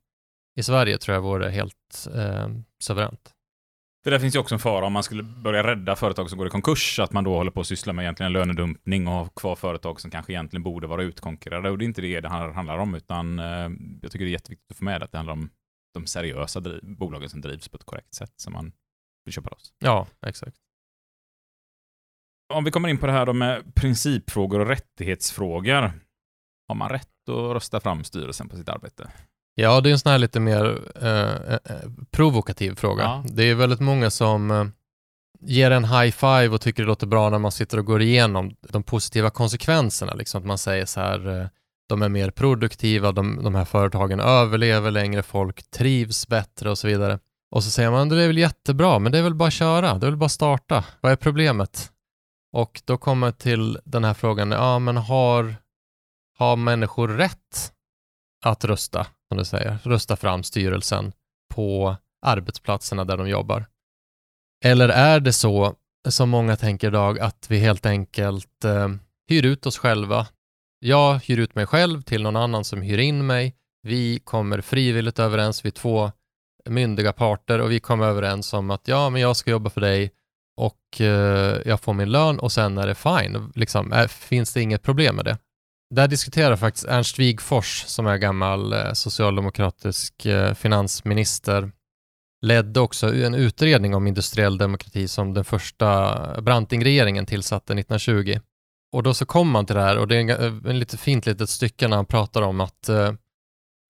i Sverige tror jag vore helt eh, suveränt. För där finns ju också en fara om man skulle börja rädda företag som går i konkurs, att man då håller på att syssla med egentligen lönedumpning och ha kvar företag som kanske egentligen borde vara utkonkurrerade. Och det är inte det det handlar om, utan eh, jag tycker det är jätteviktigt att få med att det handlar om de seriösa bolagen som drivs på ett korrekt sätt som man vill köpa loss. Ja, exakt. Om vi kommer in på det här med principfrågor och rättighetsfrågor. Har man rätt att rösta fram styrelsen på sitt arbete? Ja, det är en sån här lite mer eh, eh, provokativ fråga. Ja. Det är väldigt många som eh, ger en high five och tycker det låter bra när man sitter och går igenom de positiva konsekvenserna. Liksom att man säger så här, eh, de är mer produktiva, de, de här företagen överlever längre, folk trivs bättre och så vidare. Och så säger man, det är väl jättebra, men det är väl bara att köra, det är väl bara att starta. Vad är problemet? Och då kommer till den här frågan, ja men har, har människor rätt att rösta, som du säger, rösta fram styrelsen på arbetsplatserna där de jobbar? Eller är det så, som många tänker idag, att vi helt enkelt eh, hyr ut oss själva? Jag hyr ut mig själv till någon annan som hyr in mig. Vi kommer frivilligt överens, vi är två myndiga parter och vi kommer överens om att ja, men jag ska jobba för dig och eh, jag får min lön och sen är det fine. Liksom, är, finns det inget problem med det? Där diskuterar faktiskt Ernst Wigforss, som är gammal eh, socialdemokratisk eh, finansminister, ledde också en utredning om industriell demokrati som den första Brantingregeringen tillsatte 1920. Och då så kom man till det här och det är en, eh, lite fint litet stycke när han pratar om att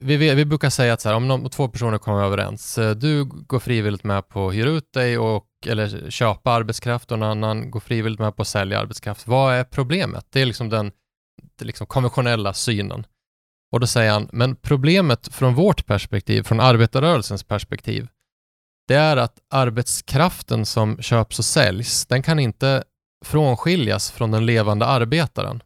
vi, vi, brukar säga att så här, om någon, två personer kommer överens, du går frivilligt med på att hyra ut dig och, eller köpa arbetskraft och någon annan går frivilligt med på att sälja arbetskraft. Vad är problemet? Det är liksom den liksom konventionella synen. Och då säger han, men problemet från vårt perspektiv, från arbetarrörelsens perspektiv, det är att arbetskraften som köps och säljs, den kan inte frånskiljas från den levande arbetaren.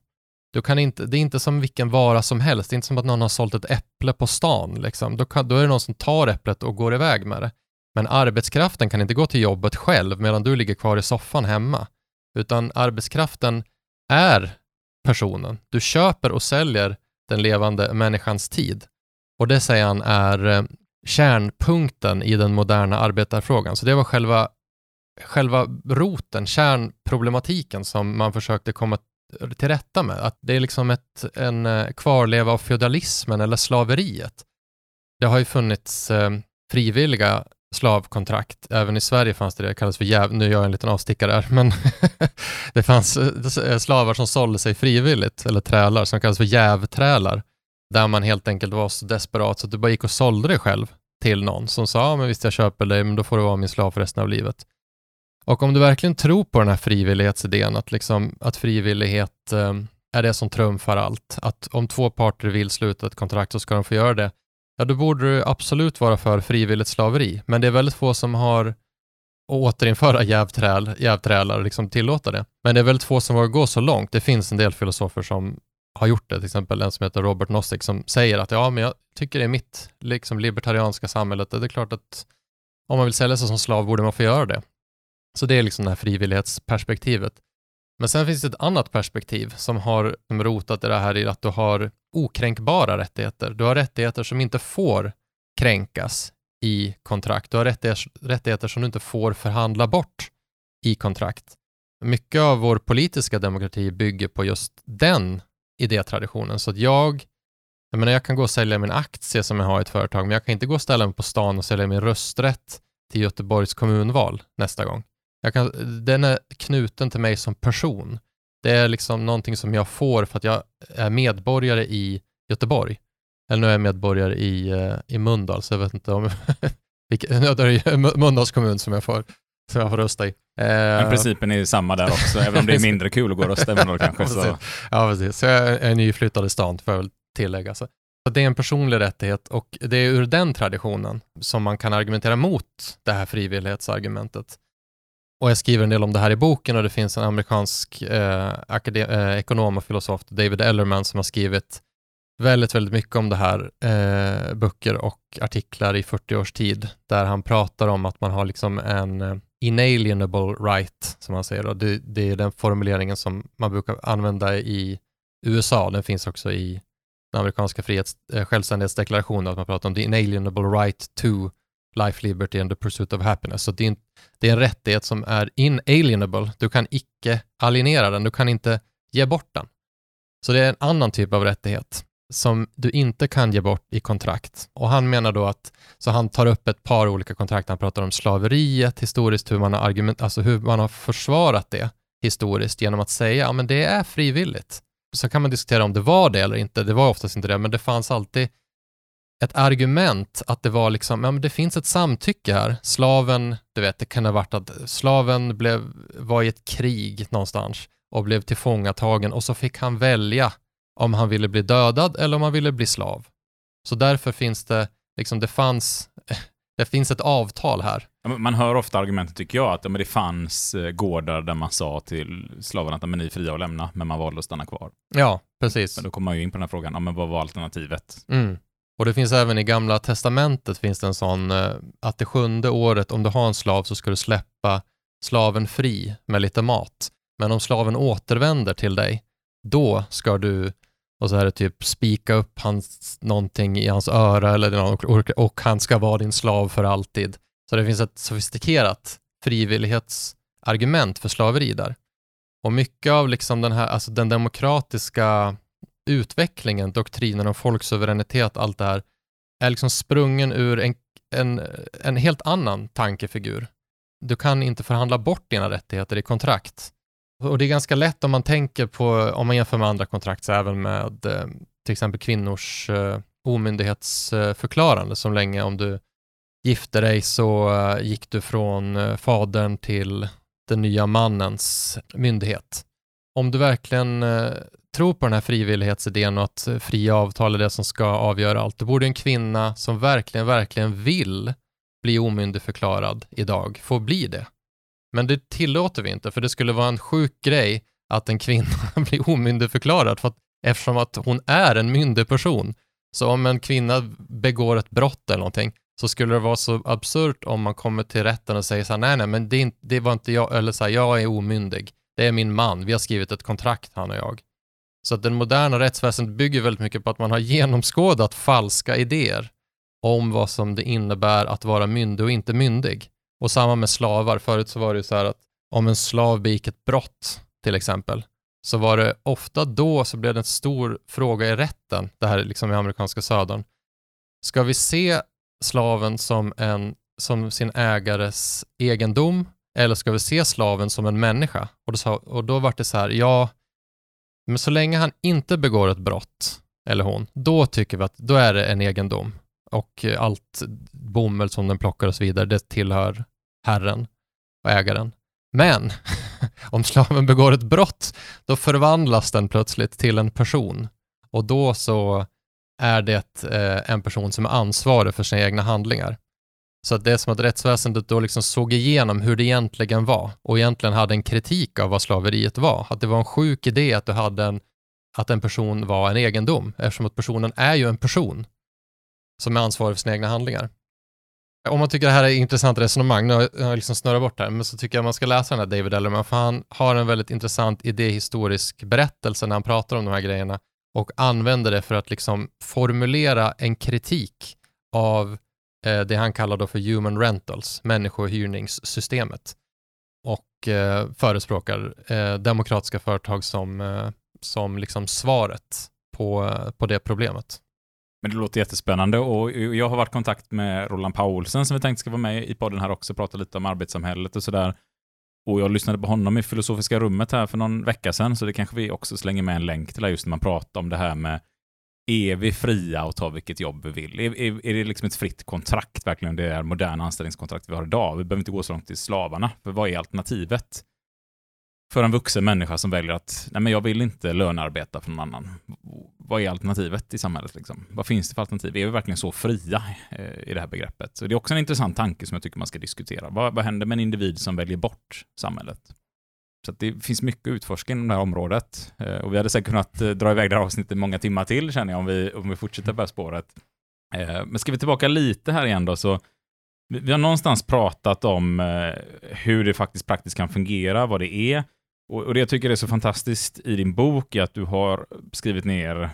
Du kan inte, det är inte som vilken vara som helst. Det är inte som att någon har sålt ett äpple på stan. Liksom. Då, kan, då är det någon som tar äpplet och går iväg med det. Men arbetskraften kan inte gå till jobbet själv medan du ligger kvar i soffan hemma. Utan arbetskraften är personen. Du köper och säljer den levande människans tid. Och det säger han är eh, kärnpunkten i den moderna arbetarfrågan. Så det var själva, själva roten, kärnproblematiken som man försökte komma till rätta med. Att det är liksom ett, en eh, kvarleva av feodalismen eller slaveriet. Det har ju funnits eh, frivilliga slavkontrakt. Även i Sverige fanns det det, det kallas för jäv... Nu gör jag en liten avstickare här, men <laughs> det fanns eh, slavar som sålde sig frivilligt, eller trälar, som kallas för jävträlar. Där man helt enkelt var så desperat så att du bara gick och sålde dig själv till någon som sa, ja men visst jag köper dig, men då får du vara min slav för resten av livet. Och om du verkligen tror på den här frivillighetsidén, att, liksom, att frivillighet eh, är det som trumfar allt, att om två parter vill sluta ett kontrakt så ska de få göra det, ja då borde du absolut vara för frivilligt slaveri. Men det är väldigt få som har återinföra <laughs> jävträl, jävträlar och liksom tillåta det. Men det är väldigt få som vågar gå så långt. Det finns en del filosofer som har gjort det, till exempel en som heter Robert Nozick som säger att ja, men jag tycker det är mitt liksom libertarianska samhället. Det är klart att om man vill sälja sig som slav borde man få göra det. Så det är liksom det här frivillighetsperspektivet. Men sen finns det ett annat perspektiv som har liksom rotat i det här i att du har okränkbara rättigheter. Du har rättigheter som inte får kränkas i kontrakt. Du har rättigheter, som du inte får förhandla bort i kontrakt. Mycket av vår politiska demokrati bygger på just den idétraditionen. Så att jag, jag menar jag kan gå och sälja min aktie som jag har i ett företag, men jag kan inte gå och ställa mig på stan och sälja min rösträtt till Göteborgs kommunval nästa gång. Jag kan, den är knuten till mig som person. Det är liksom någonting som jag får för att jag är medborgare i Göteborg. Eller nu är jag medborgare i, uh, i Mölndal, så jag vet inte om... <laughs> vilken, <laughs> ja, det är Mölndals kommun som jag får, som jag får rösta i. Men Uh, principen är samma där också, även om det är <laughs> mindre kul att gå och rösta i Mölndal kanske. Så. Ja, precis. Så jag är nyflyttad i stan, får jag väl tillägga. Så så det är en personlig rättighet och det är ur den traditionen som man kan argumentera mot det här frivillighetsargumentet. Och jag skriver en del om det här i boken och det finns en amerikansk eh, akade- eh, ekonom och filosof, David Ellerman, som har skrivit väldigt, väldigt mycket om det här, eh, böcker och artiklar i 40 års tid, där han pratar om att man har liksom en eh, inalienable right, som man säger. Och det, det är den formuleringen som man brukar använda i USA. Den finns också i den amerikanska frihets, eh, självständighetsdeklarationen, att man pratar om the inalienable right to life, liberty and the pursuit of happiness. Så det är, en, det är en rättighet som är inalienable. Du kan icke alienera den, du kan inte ge bort den. Så det är en annan typ av rättighet som du inte kan ge bort i kontrakt. Och han menar då att, så han tar upp ett par olika kontrakt, han pratar om slaveriet historiskt, hur man har, argument, alltså hur man har försvarat det historiskt genom att säga, ja men det är frivilligt. Så kan man diskutera om det var det eller inte, det var oftast inte det, men det fanns alltid ett argument att det var liksom, ja men det finns ett samtycke här. Slaven, du vet, det kan ha varit att slaven blev, var i ett krig någonstans och blev tillfångatagen och så fick han välja om han ville bli dödad eller om han ville bli slav. Så därför finns det, liksom det fanns, <laughs> det finns ett avtal här. Man hör ofta argumentet, tycker jag, att det fanns eh, gårdar där man sa till slavarna att men ni är fria att lämna, men man valde att stanna kvar. Ja, precis. Men då kommer man ju in på den här frågan, ja, men vad var alternativet? Mm. Och det finns även i gamla testamentet finns det en sån eh, att det sjunde året om du har en slav så ska du släppa slaven fri med lite mat. Men om slaven återvänder till dig, då ska du och så är det typ spika upp hans, någonting i hans öra eller något, och, och han ska vara din slav för alltid. Så det finns ett sofistikerat frivillighetsargument för slaveri där. Och mycket av liksom den här, alltså den demokratiska utvecklingen, doktrinen om folksuveränitet, allt det här, är liksom sprungen ur en, en, en helt annan tankefigur. Du kan inte förhandla bort dina rättigheter i kontrakt. Och det är ganska lätt om man tänker på, om man jämför med andra kontrakt, så även med eh, till exempel kvinnors eh, omyndighetsförklarande, som länge om du gifte dig så eh, gick du från eh, fadern till den nya mannens myndighet. Om du verkligen eh, tror på den här frivillighetsidén och att eh, fria avtal är det som ska avgöra allt, då borde en kvinna som verkligen, verkligen vill bli omyndigförklarad idag få bli det. Men det tillåter vi inte, för det skulle vara en sjuk grej att en kvinna <laughs> blir omyndigförklarad, för att, eftersom att hon är en myndig person. Så om en kvinna begår ett brott eller någonting, så skulle det vara så absurt om man kommer till rätten och säger så här, nej, nej, men det, inte, det var inte jag, eller så här, jag är omyndig. Det är min man, vi har skrivit ett kontrakt, han och jag. Så att den moderna rättsväsendet bygger väldigt mycket på att man har genomskådat falska idéer om vad som det innebär att vara myndig och inte myndig. Och samma med slavar. Förut så var det ju så här att om en slav begick ett brott, till exempel, så var det ofta då så blev det en stor fråga i rätten, det här är liksom i amerikanska södern. Ska vi se slaven som, en, som sin ägares egendom eller ska vi se slaven som en människa? Och då, sa, och då var det så här, ja, men så länge han inte begår ett brott, eller hon, då tycker vi att då är det en egendom. Och eh, allt bomull som den plockar och så vidare, det tillhör herren och ägaren. Men <laughs> om slaven begår ett brott, då förvandlas den plötsligt till en person. Och då så är det eh, en person som är ansvarig för sina egna handlingar. Så att det är som att rättsväsendet då liksom såg igenom hur det egentligen var och egentligen hade en kritik av vad slaveriet var. Att det var en sjuk idé att du hade en, att en person var en egendom, eftersom att personen är ju en person som är ansvarig för sina egna handlingar. Om man tycker det här är ett intressant resonemang, nu har jag liksom snurrat bort här, men så tycker jag man ska läsa den här David Ellerman, för han har en väldigt intressant idéhistorisk berättelse när han pratar om de här grejerna och använder det för att liksom formulera en kritik av Eh, det han kallar då för human rentals, människohyrningssystemet och eh, förespråkar eh, demokratiska företag som, eh, som liksom svaret på, på det problemet. Men det låter jättespännande och jag har varit i kontakt med Roland Paulsen som vi tänkte ska vara med i podden här också, prata lite om arbetssamhället och sådär. Och jag lyssnade på honom i Filosofiska rummet här för någon vecka sedan, så det kanske vi också slänger med en länk till här just när man pratar om det här med är vi fria att ta vilket jobb vi vill? Är, är, är det liksom ett fritt kontrakt verkligen? Det är moderna anställningskontrakt vi har idag. Vi behöver inte gå så långt till slavarna, för vad är alternativet? för en vuxen människa som väljer att nej men jag vill inte lönearbeta för någon annan. Vad är alternativet i samhället? Liksom? Vad finns det för alternativ? Är vi verkligen så fria eh, i det här begreppet? Så det är också en intressant tanke som jag tycker man ska diskutera. Vad, vad händer med en individ som väljer bort samhället? Så det finns mycket att utforska inom det här området. Eh, och vi hade säkert kunnat eh, dra iväg det här avsnittet många timmar till, känner jag, om vi, om vi fortsätter på det här spåret. Eh, men ska vi tillbaka lite här igen då, så vi, vi har någonstans pratat om eh, hur det faktiskt praktiskt kan fungera, vad det är, och, och det jag tycker är så fantastiskt i din bok är att du har skrivit ner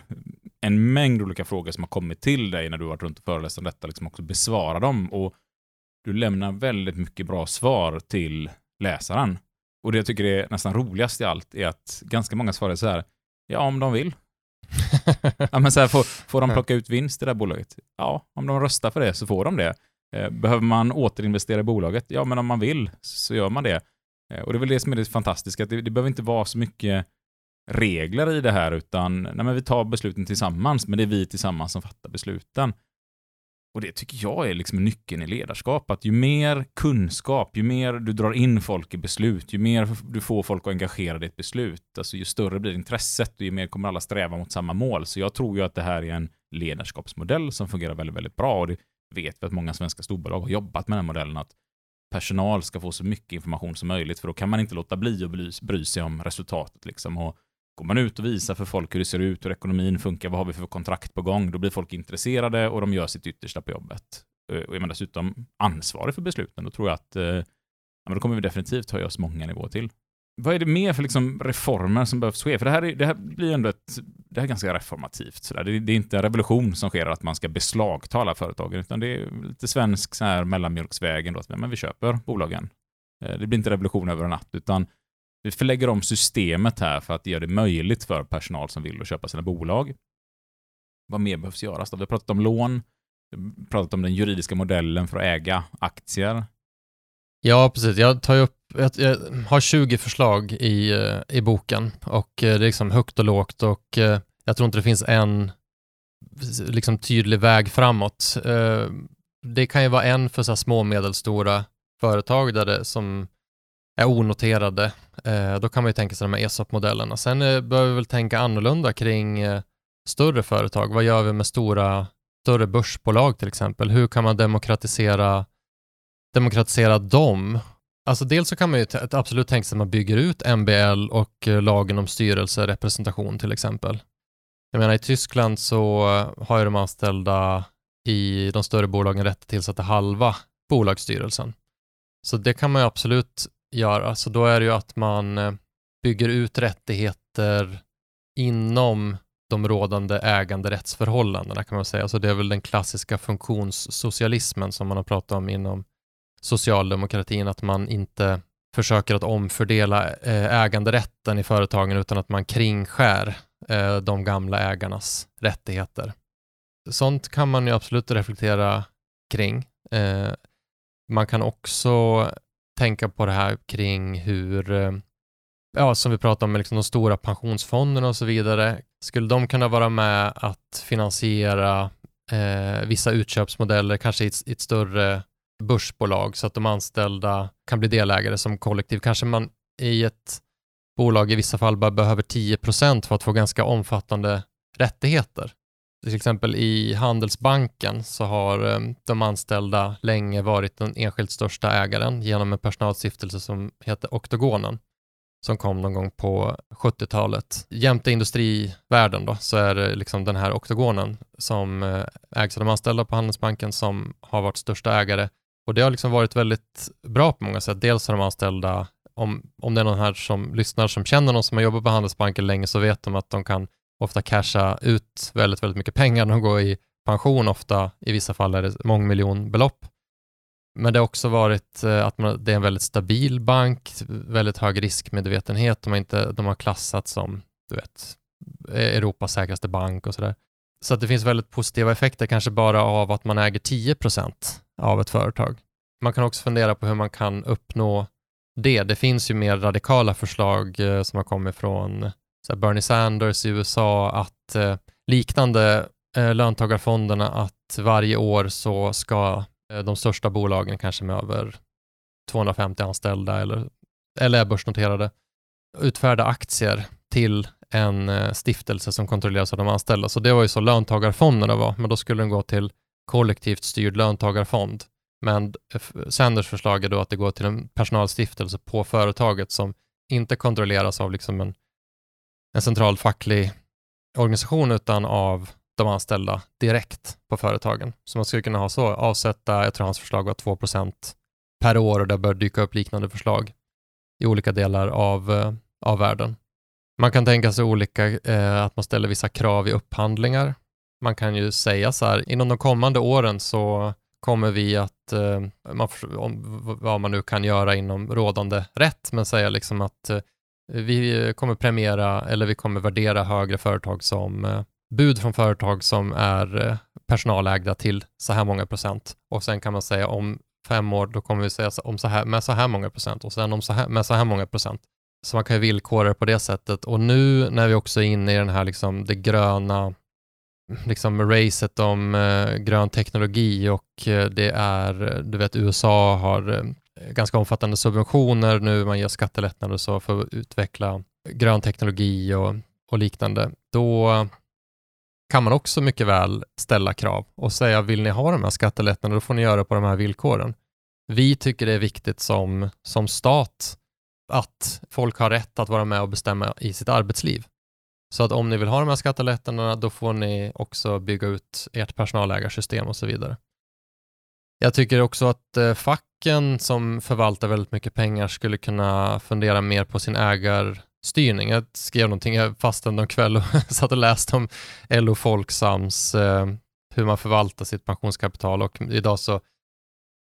en mängd olika frågor som har kommit till dig när du har varit runt och föreläst om detta, liksom också besvara dem. Och du lämnar väldigt mycket bra svar till läsaren. Och det jag tycker är nästan roligast i allt är att ganska många svarar så här, ja om de vill. <laughs> ja, men så här, får, får de plocka ut vinst i det här bolaget? Ja, om de röstar för det så får de det. Eh, behöver man återinvestera i bolaget? Ja, men om man vill så gör man det. Eh, och det är väl det som är det fantastiska, att det, det behöver inte vara så mycket regler i det här, utan nej, vi tar besluten tillsammans, men det är vi tillsammans som fattar besluten. Och det tycker jag är liksom nyckeln i ledarskap, att ju mer kunskap, ju mer du drar in folk i beslut, ju mer du får folk att engagera dig i ett beslut, alltså ju större blir intresset och ju mer kommer alla sträva mot samma mål. Så jag tror ju att det här är en ledarskapsmodell som fungerar väldigt, väldigt bra och det vet vi att många svenska storbolag har jobbat med den modellen, att personal ska få så mycket information som möjligt, för då kan man inte låta bli att bry, sig om resultatet. Liksom. Och går man ut och visar för folk hur det ser ut, hur ekonomin funkar, vad har vi för kontrakt på gång, då blir folk intresserade och de gör sitt yttersta på jobbet. Eh, och är man dessutom ansvarig för besluten, då tror jag att eh, ja, men då kommer vi definitivt höja oss många nivåer till. Vad är det mer för liksom reformer som behövs ske? För det här, är, det här blir ändå ett, det här är ganska reformativt. Så det, det, är inte en revolution som sker att man ska beslagta alla företagen, utan det är lite svensk så här mellanmjölksvägen då, att men vi köper bolagen. Eh, det blir inte revolution över en natt, utan vi förlägger om systemet här för att göra det möjligt för personal som vill att köpa sina bolag. Vad mer behövs göras? Då? Vi har pratat om lån, vi har pratat om den juridiska modellen för att äga aktier. Ja, precis. Jag tar upp jag, jag har 20 förslag i, eh, i boken och eh, det är liksom högt och lågt och eh, jag tror inte det finns en liksom tydlig väg framåt. Det kan ju vara en för så små och medelstora företag där det, som är onoterade. Eh, då kan man ju tänka sig de här ESOP-modellerna. Sen behöver vi väl tänka annorlunda kring eh, större företag. Vad gör vi med stora, större börsbolag till exempel? Hur kan man demokratisera, demokratisera dem Alltså dels så kan man ju absolut tänka sig att man bygger ut MBL och eh, lagen om styrelserepresentation till exempel. Jag menar i Tyskland så har ju de anställda i de större bolagen rätt att tillsätta halva bolagsstyrelsen. Så det kan man ju absolut göra. Så då är det ju att man eh, bygger ut rättigheter inom de rådande äganderättsförhållandena kan man säga. Så det är väl den klassiska funktionssocialismen som man har pratat om inom socialdemokratin att man inte försöker att omfördela eh, äganderätten i företagen utan att man kringskär eh, de gamla ägarnas rättigheter. Sånt kan man ju absolut reflektera kring. Man kan också tänka på det här kring hur, eh, ja, som vi pratade om med liksom de stora pensionsfonderna och så vidare. Skulle de kunna vara med att finansiera eh, vissa utköpsmodeller, kanske i ett, i ett större börsbolag så att de anställda kan bli delägare som kollektiv. Kanske man i ett bolag i vissa fall bara behöver 10% för att få ganska omfattande rättigheter. Till exempel i Handelsbanken så har eh, de anställda länge varit den enskilt största ägaren genom en personalstiftelse som heter Oktogonen som kom någon gång på 70-talet. Jämte industrivärlden då, så är det liksom den här oktogonen som eh, ägs av de anställda på Handelsbanken som har varit största ägare. Och det har liksom varit väldigt bra på många sätt. Dels har de anställda, om, om det är någon här som lyssnar som känner någon som har jobbat på Handelsbanken länge så vet de att de kan ofta casha ut väldigt, väldigt mycket pengar de går i pension. Ofta, i vissa fall är det mångmiljonbelopp. Men det har också varit eh, att man, det är en väldigt stabil bank, väldigt hög riskmedvetenhet. De har, inte, de har klassats som du vet, Europas säkraste bank och sådär. Så att det finns väldigt positiva effekter, kanske bara av att man äger 10% av ett företag. Man kan också fundera på hur man kan uppnå det. Det finns ju mer radikala förslag eh, som har kommit från Bernie Sanders i USA, att eh, liknande eh, löntagarfonderna, att varje år så ska Eh, de största bolagen, kanske med över 250 anställda eller, eller är börsnoterade, utfärda aktier till en eh, stiftelse som kontrolleras av de anställda. Så det var ju så löntagarfonderna var, men då skulle den gå till kollektivt styrd löntagarfond. Men eh, Sanders förslag är då att det går till en personalstiftelse på företaget som inte kontrolleras av liksom en, en central facklig organisation utan av de anställda direkt på företagen. Så man skulle kunna ha så, avsätta, jag tror hans förslag var 2% per år och det bör dyka upp liknande förslag i olika delar av, eh, av världen. Man kan tänka sig olika, eh, att man ställer vissa krav i upphandlingar. Man kan ju säga så här, inom de kommande åren så kommer vi att, eh, man, om, vad man nu kan göra inom rådande rätt, men säga liksom att eh, vi kommer premiera eller vi kommer värdera högre företag som eh, bud från företag som är eh, personalägda till så här många procent och sen kan man säga om fem år, då kommer vi säga om så här, med så här många procent och sen om så här, med så här många procent. Så man kan ju villkora det på det sättet och nu när vi också är inne i den här liksom det gröna liksom racet om eh, grön teknologi och eh, det är, eh, du vet USA har eh, ganska omfattande subventioner nu, man gör skattelättnader och så för att utveckla grön teknologi och, och liknande. Då kan man också mycket väl ställa krav och säga vill ni ha de här skattelättnaderna då får ni göra det på de här villkoren. Vi tycker det är viktigt som, som stat att folk har rätt att vara med och bestämma i sitt arbetsliv. Så att om ni vill ha de här skattelättnaderna då får ni också bygga ut ert personalägarsystem och så vidare. Jag tycker också att eh, banken som förvaltar väldigt mycket pengar skulle kunna fundera mer på sin ägarstyrning. Jag skrev någonting, jag fastnade en kväll och <laughs> satt och läste om LO Folksams, eh, hur man förvaltar sitt pensionskapital och idag så,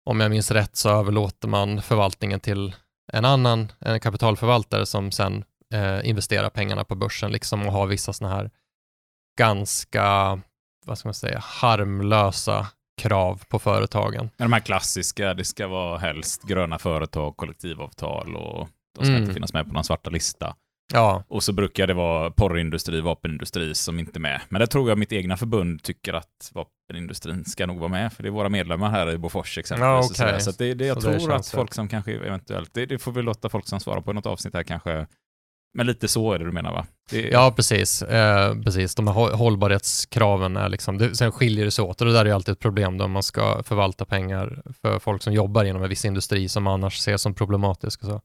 om jag minns rätt, så överlåter man förvaltningen till en annan, en kapitalförvaltare som sen eh, investerar pengarna på börsen liksom och har vissa sådana här ganska, vad ska man säga, harmlösa krav på företagen. De här klassiska, det ska vara helst gröna företag, kollektivavtal och de ska mm. inte finnas med på någon svarta lista. Ja. Och så brukar det vara porrindustri, vapenindustri som inte är med. Men det tror jag mitt egna förbund tycker att vapenindustrin ska nog vara med, för det är våra medlemmar här i Bofors exempelvis. Ja, okay. Så, så det, det, jag så tror det att folk som kanske eventuellt, det, det får vi låta folk som svarar på något avsnitt här kanske men lite så är det du menar va? Det... Ja, precis. Eh, precis. De här hållbarhetskraven är liksom, det, sen skiljer det sig åt och det där är alltid ett problem då man ska förvalta pengar för folk som jobbar inom en viss industri som annars ses som problematisk. Och så.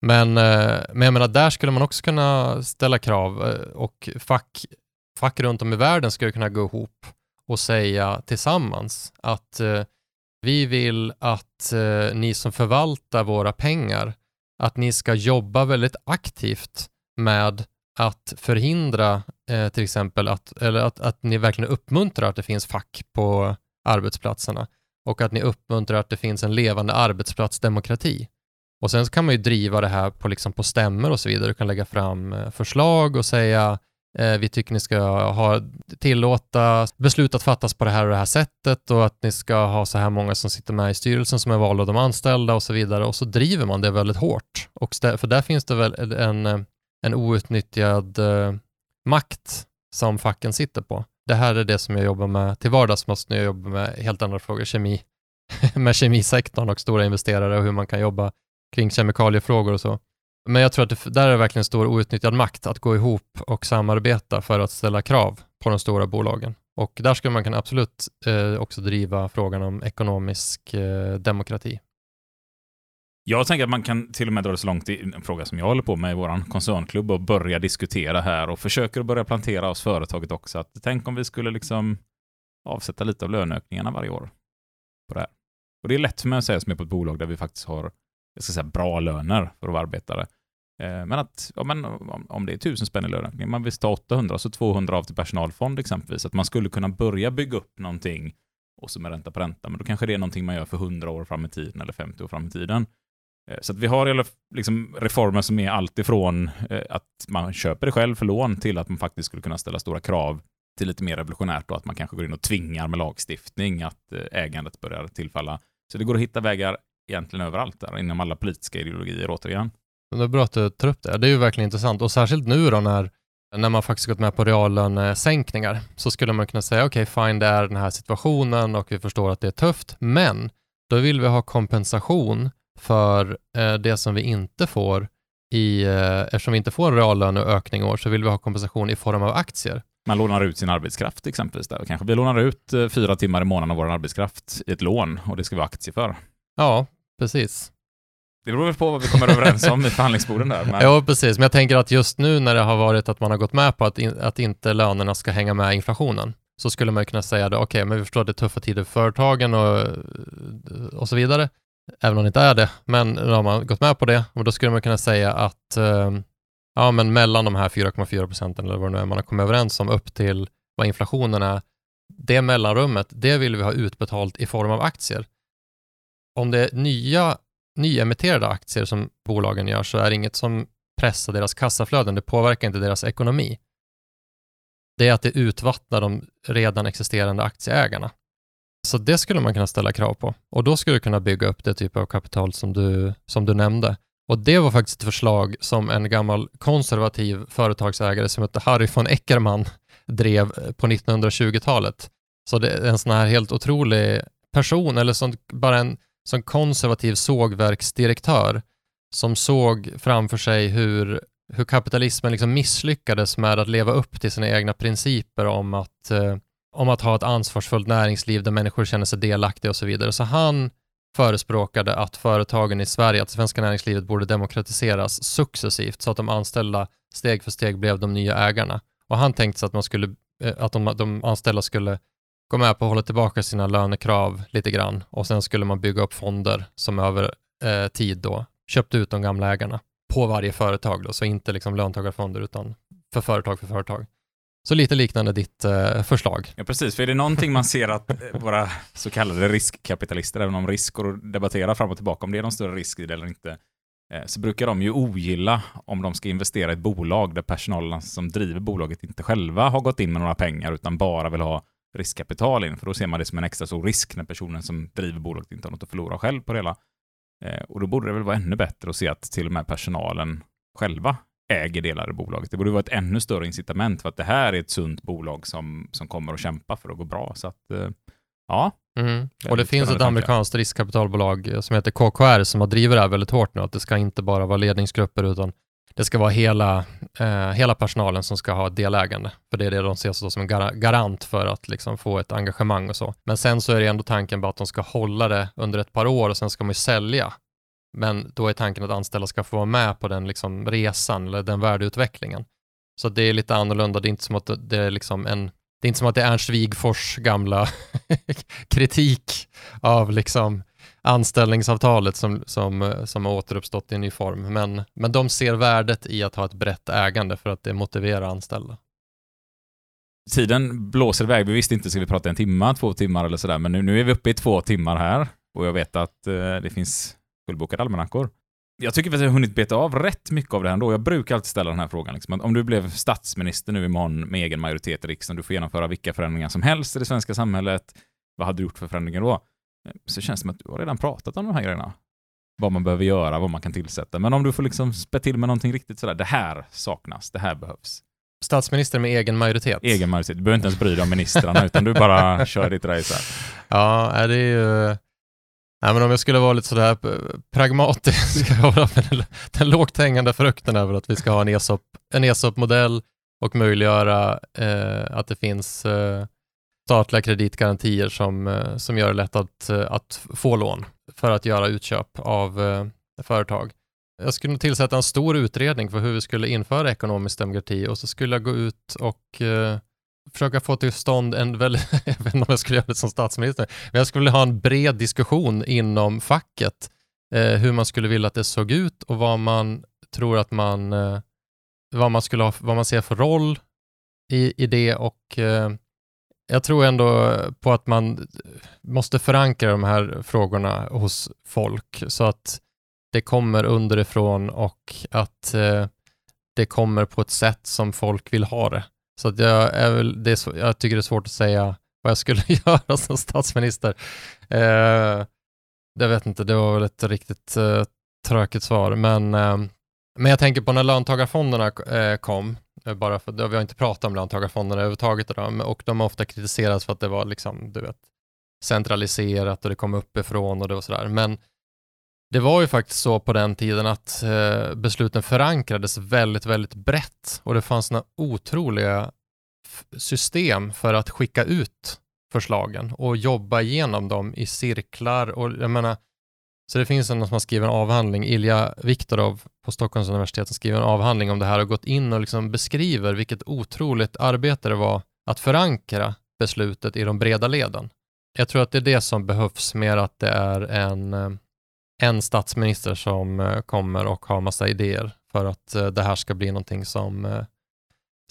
Men, eh, men jag menar, där skulle man också kunna ställa krav eh, och fack, fack runt om i världen skulle kunna gå ihop och säga tillsammans att eh, vi vill att eh, ni som förvaltar våra pengar, att ni ska jobba väldigt aktivt med att förhindra eh, till exempel att, eller att, att ni verkligen uppmuntrar att det finns fack på arbetsplatserna och att ni uppmuntrar att det finns en levande arbetsplatsdemokrati. Och sen så kan man ju driva det här på, liksom på stämmer och så vidare. Du kan lägga fram eh, förslag och säga Eh, vi tycker ni ska ha, tillåta beslut att fattas på det här och det här sättet och att ni ska ha så här många som sitter med i styrelsen som är valda av de anställda och så vidare. Och så driver man det väldigt hårt. Och för där finns det väl en, en outnyttjad eh, makt som facken sitter på. Det här är det som jag jobbar med till vardags, måste jag jobba med helt andra frågor, kemi <laughs> med kemisektorn och stora investerare och hur man kan jobba kring kemikaliefrågor och så. Men jag tror att det, där är det verkligen stor outnyttjad makt att gå ihop och samarbeta för att ställa krav på de stora bolagen. Och där skulle man kunna absolut eh, också driva frågan om ekonomisk eh, demokrati. Jag tänker att man kan till och med dra det så långt i en fråga som jag håller på med i vår koncernklubb och börja diskutera här och försöker börja plantera oss företaget också. Att tänk om vi skulle liksom avsätta lite av löneökningarna varje år på det här. Och det är lätt för mig att säga som är på ett bolag där vi faktiskt har jag ska säga, bra löner för att vara arbetare. Eh, men att ja, men om det är tusen spänn i löneökning, man vill ta 800 så 200 av till personalfond exempelvis. Att man skulle kunna börja bygga upp någonting och så med ränta på ränta, men då kanske det är någonting man gör för 100 år fram i tiden eller 50 år fram i tiden. Eh, så att vi har liksom reformer som är allt ifrån eh, att man köper det själv för lån till att man faktiskt skulle kunna ställa stora krav till lite mer revolutionärt och att man kanske går in och tvingar med lagstiftning att ägandet börjar tillfalla. Så det går att hitta vägar egentligen överallt där, inom alla politiska ideologier återigen. Det är bra att du tar upp det. Det är ju verkligen intressant och särskilt nu då när, när man faktiskt gått med på reallönesänkningar så skulle man kunna säga okej, okay, fine, det är den här situationen och vi förstår att det är tufft, men då vill vi ha kompensation för eh, det som vi inte får i, eh, eftersom vi inte får en reallöneökning i år så vill vi ha kompensation i form av aktier. Man lånar ut sin arbetskraft exempelvis. Där. Kanske vi lånar ut eh, fyra timmar i månaden av vår arbetskraft i ett lån och det ska vi ha aktier för. Ja, precis. Det beror väl på vad vi kommer överens om i förhandlingsborden där. Men... Ja, precis. Men jag tänker att just nu när det har varit att man har gått med på att, in, att inte lönerna ska hänga med inflationen, så skulle man kunna säga det, okej, okay, men vi förstår att det är tuffa tider för företagen och, och så vidare, även om det inte är det, men nu har man gått med på det och då skulle man kunna säga att eh, ja, men mellan de här 4,4 procenten eller vad det nu är man har kommit överens om upp till vad inflationen är, det mellanrummet, det vill vi ha utbetalt i form av aktier. Om det är nya nyemitterade aktier som bolagen gör så är det inget som pressar deras kassaflöden. Det påverkar inte deras ekonomi. Det är att det utvattnar de redan existerande aktieägarna. Så det skulle man kunna ställa krav på och då skulle du kunna bygga upp det typ av kapital som du, som du nämnde. Och det var faktiskt ett förslag som en gammal konservativ företagsägare som hette Harry von Eckermann drev på 1920-talet. Så det är en sån här helt otrolig person, eller sånt, bara en som konservativ sågverksdirektör som såg framför sig hur, hur kapitalismen liksom misslyckades med att leva upp till sina egna principer om att, eh, om att ha ett ansvarsfullt näringsliv där människor känner sig delaktiga och så vidare. Så han förespråkade att företagen i Sverige, att svenska näringslivet borde demokratiseras successivt så att de anställda steg för steg blev de nya ägarna. Och han tänkte sig att, man skulle, eh, att de, de anställda skulle gå med på att hålla tillbaka sina lönekrav lite grann och sen skulle man bygga upp fonder som över eh, tid då köpte ut de gamla ägarna på varje företag då, så inte liksom löntagarfonder utan för företag för företag. Så lite liknande ditt eh, förslag. Ja, precis. För är det någonting man ser att eh, våra så kallade riskkapitalister, även om risk går att debattera fram och tillbaka om det är någon större risk i det eller inte, eh, så brukar de ju ogilla om de ska investera i ett bolag där personalen som driver bolaget inte själva har gått in med några pengar utan bara vill ha riskkapital in, för då ser man det som en extra stor risk när personen som driver bolaget inte har något att förlora själv på det hela. Eh, och då borde det väl vara ännu bättre att se att till och med personalen själva äger delar i bolaget. Det borde vara ett ännu större incitament för att det här är ett sunt bolag som, som kommer att kämpa för att gå bra. Så att, eh, ja. Mm. Och det finns ett amerikanskt riskkapitalbolag som heter KKR som har drivit det här väldigt hårt nu, att det ska inte bara vara ledningsgrupper utan det ska vara hela, eh, hela personalen som ska ha delägande, för det är det de ser som en garant för att liksom få ett engagemang och så. Men sen så är det ändå tanken på att de ska hålla det under ett par år och sen ska man ju sälja. Men då är tanken att anställda ska få vara med på den liksom resan eller den värdeutvecklingen. Så det är lite annorlunda, det är inte som att det är liksom en det är inte som att det är Ernst Wigfors gamla <laughs> kritik av liksom anställningsavtalet som, som, eh, som har återuppstått i en ny form. Men, men de ser värdet i att ha ett brett ägande för att det motiverar anställda. Tiden blåser iväg. Vi visste inte, ska vi prata en timme, två timmar eller sådär, men nu, nu är vi uppe i två timmar här och jag vet att eh, det finns fullbokade almanackor. Jag tycker att vi har hunnit beta av rätt mycket av det här ändå. Jag brukar alltid ställa den här frågan. Liksom, om du blev statsminister nu imorgon med egen majoritet i riksdagen, du får genomföra vilka förändringar som helst i det svenska samhället. Vad hade du gjort för förändringar då? Så känns det som att du har redan pratat om de här grejerna. Vad man behöver göra, vad man kan tillsätta. Men om du får liksom spä till med någonting riktigt sådär, det här saknas, det här behövs. Statsminister med egen majoritet. Egen majoritet. Du behöver inte ens bry dig om ministrarna, utan du bara <laughs> kör ditt race här. Ja, det är ju Nej, men om jag skulle vara lite sådär pragmatisk, <laughs> den, den lågt hängande frukten över att vi ska ha en ESOP, en ESOP-modell och möjliggöra eh, att det finns eh, statliga kreditgarantier som, eh, som gör det lätt att, eh, att få lån för att göra utköp av eh, företag. Jag skulle tillsätta en stor utredning för hur vi skulle införa ekonomisk demokrati och så skulle jag gå ut och eh, försöka få till stånd en väldigt, <laughs> jag vet inte om jag skulle göra det som statsminister, men jag skulle vilja ha en bred diskussion inom facket eh, hur man skulle vilja att det såg ut och vad man tror att man, eh, vad man skulle ha, vad man ser för roll i, i det och eh, jag tror ändå på att man måste förankra de här frågorna hos folk så att det kommer underifrån och att eh, det kommer på ett sätt som folk vill ha det. Så att jag, är väl, det är, jag tycker det är svårt att säga vad jag skulle <laughs> göra som statsminister. Eh, jag vet inte, det var väl ett riktigt eh, tråkigt svar. Men, eh, men jag tänker på när löntagarfonderna eh, kom, eh, bara för vi har inte pratat om löntagarfonderna överhuvudtaget idag, och de har ofta kritiserats för att det var liksom, du vet, centraliserat och det kom uppifrån och det var sådär. Men det var ju faktiskt så på den tiden att eh, besluten förankrades väldigt, väldigt brett och det fanns några otroliga system för att skicka ut förslagen och jobba igenom dem i cirklar och jag menar, så det finns en som har skrivit en avhandling, Ilja Viktorov på Stockholms universitet som skriver en avhandling om det här och gått in och liksom beskriver vilket otroligt arbete det var att förankra beslutet i de breda leden. Jag tror att det är det som behövs mer att det är en eh, en statsminister som eh, kommer och har massa idéer för att eh, det här ska bli någonting som,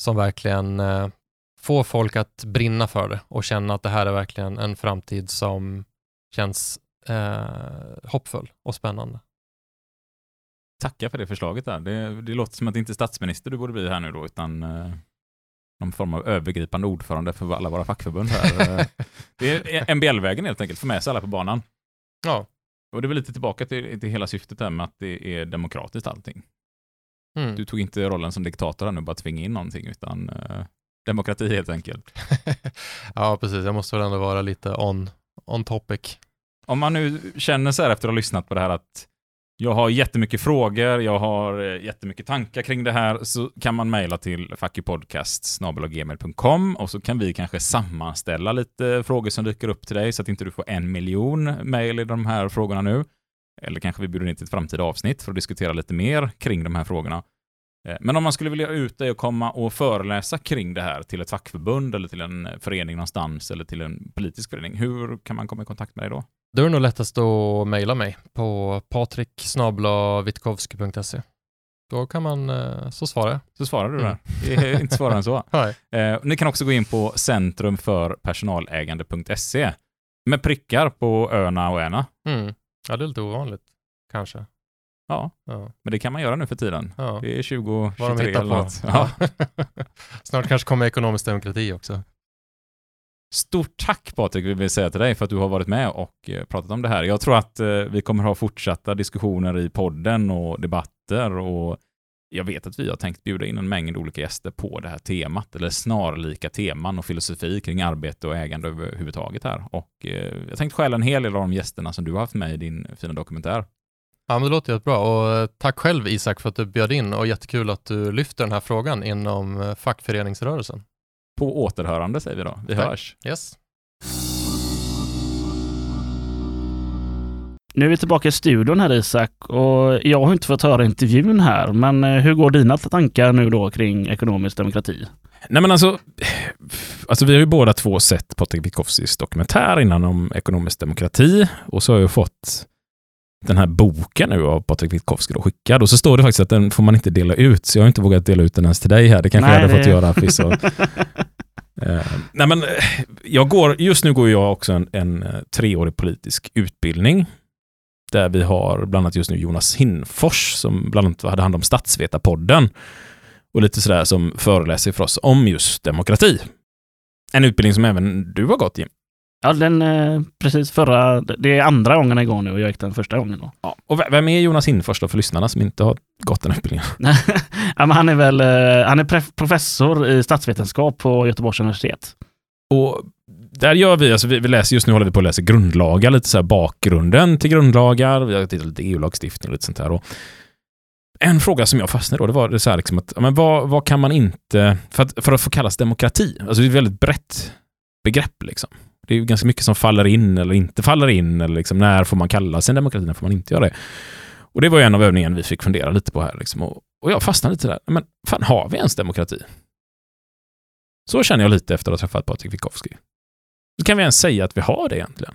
som verkligen får folk att brinna för det och känna att det här är verkligen en framtid som känns eh, hoppfull och spännande. Tacka för det förslaget där. Det, det låter som att det inte är statsminister du borde bli här nu då, utan eh, någon form av övergripande ordförande för alla våra fackförbund här. Eh, det är MBL-vägen helt enkelt, få med sig alla på banan. Ja. Och det är väl lite tillbaka till, till hela syftet där med att det är demokratiskt allting. Mm. Du tog inte rollen som diktator här nu, bara tvinga in någonting, utan eh, demokrati helt enkelt. <laughs> ja, precis. Jag måste väl ändå vara lite on, on topic. Om man nu känner så här efter att ha lyssnat på det här att jag har jättemycket frågor, jag har eh, jättemycket tankar kring det här, så kan man mejla till fuckypodcastsnabelagmail.com och så kan vi kanske sammanställa lite frågor som dyker upp till dig så att inte du får en miljon mejl i de här frågorna nu. Eller kanske vi bjuder in till ett framtida avsnitt för att diskutera lite mer kring de här frågorna. Eh, Men om man skulle vilja ut dig och komma och föreläsa kring det här till ett fackförbund eller till en förening någonstans eller till en politisk förening, hur kan man komma i kontakt med dig då? Då är det nog lättast att mejla mig på patrik.witkowski.se. Då kan man, eh, så svarar jag. Så svarar du Mm. där. Det är inte svårare än så. <laughs> Eh, ni kan också gå in på Centrum för personalägande.se med prickar på öna och ärna. Mm. Ja, det är lite ovanligt, kanske. Ja, Ja. men det kan man göra nu för tiden. ja. Det är Vad de 2023 hittar eller något. Ja. <laughs> Snart kanske kommer ekonomisk demokrati också. Stort tack Patrik vill vi säga till dig för att du har varit med och eh, pratat om det här. Jag tror att eh, vi kommer ha fortsatta diskussioner i podden och debatter och jag vet att vi har tänkt bjuda in en mängd olika gäster på det här temat, eller snarlika teman och filosofi kring arbete och ägande överhuvudtaget här. Och eh, jag tänkte stjäla en hel del av de gästerna som du har haft med i din fina dokumentär. Ja, men det låter jättebra och eh, tack själv Isak för att du bjöd in och jättekul att du lyfter den här frågan inom eh, fackföreningsrörelsen. På återhörande säger vi då. Vi Tack. hörs. Yes. Nu är vi tillbaka i studion här Isak och jag har inte fått höra intervjun här, men eh, hur går dina tankar nu då kring ekonomisk demokrati? Nej men alltså, alltså vi har ju båda två sett Patrik Witkowskis dokumentär innan om ekonomisk demokrati och så har jag fått den här boken nu av Patrik Witkowski då skickad och så står det faktiskt att den får man inte dela ut så jag har inte vågat dela ut den ens till dig här. Det kanske Nej, jag hade det- fått göra förvisso. <laughs> Eh, nej men eh, jag går, just nu går jag också en, en eh, treårig politisk utbildning där vi har bland annat just nu Jonas Hinfors som bland annat hade hand om Statsvetarpodden och lite sådär som föreläser för oss om just demokrati. En utbildning som även du har gått Jim. Ja, den eh, precis förra, det är andra gången igång nu och jag gick den första gången då. Ja. Och vem är Jonas Hinfors då för lyssnarna som inte har gått den utbildningen? <laughs> ja, men han är väl eh, han är professor i statsvetenskap på Göteborgs universitet. Och där gör vi, alltså vi, vi läser, just nu håller vi på att läsa grundlagar, lite så här bakgrunden till grundlagar. Vi har tittat lite EU-lagstiftning och lite sånt här. Och en fråga som jag fastnade då, det var det så här liksom att, men vad, vad kan man inte, för att, för att få kallas demokrati, alltså det är ett väldigt brett begrepp liksom. Det är ju ganska mycket som faller in eller inte faller in, eller liksom, när får man kalla sig en demokrati, när får man inte göra det? Och det var ju en av övningarna vi fick fundera lite på här. Liksom. Och, och jag fastnade lite där, men fan har vi ens demokrati? Så känner jag lite efter att ha träffat Patrik Wikowski. Kan vi ens säga att vi har det egentligen?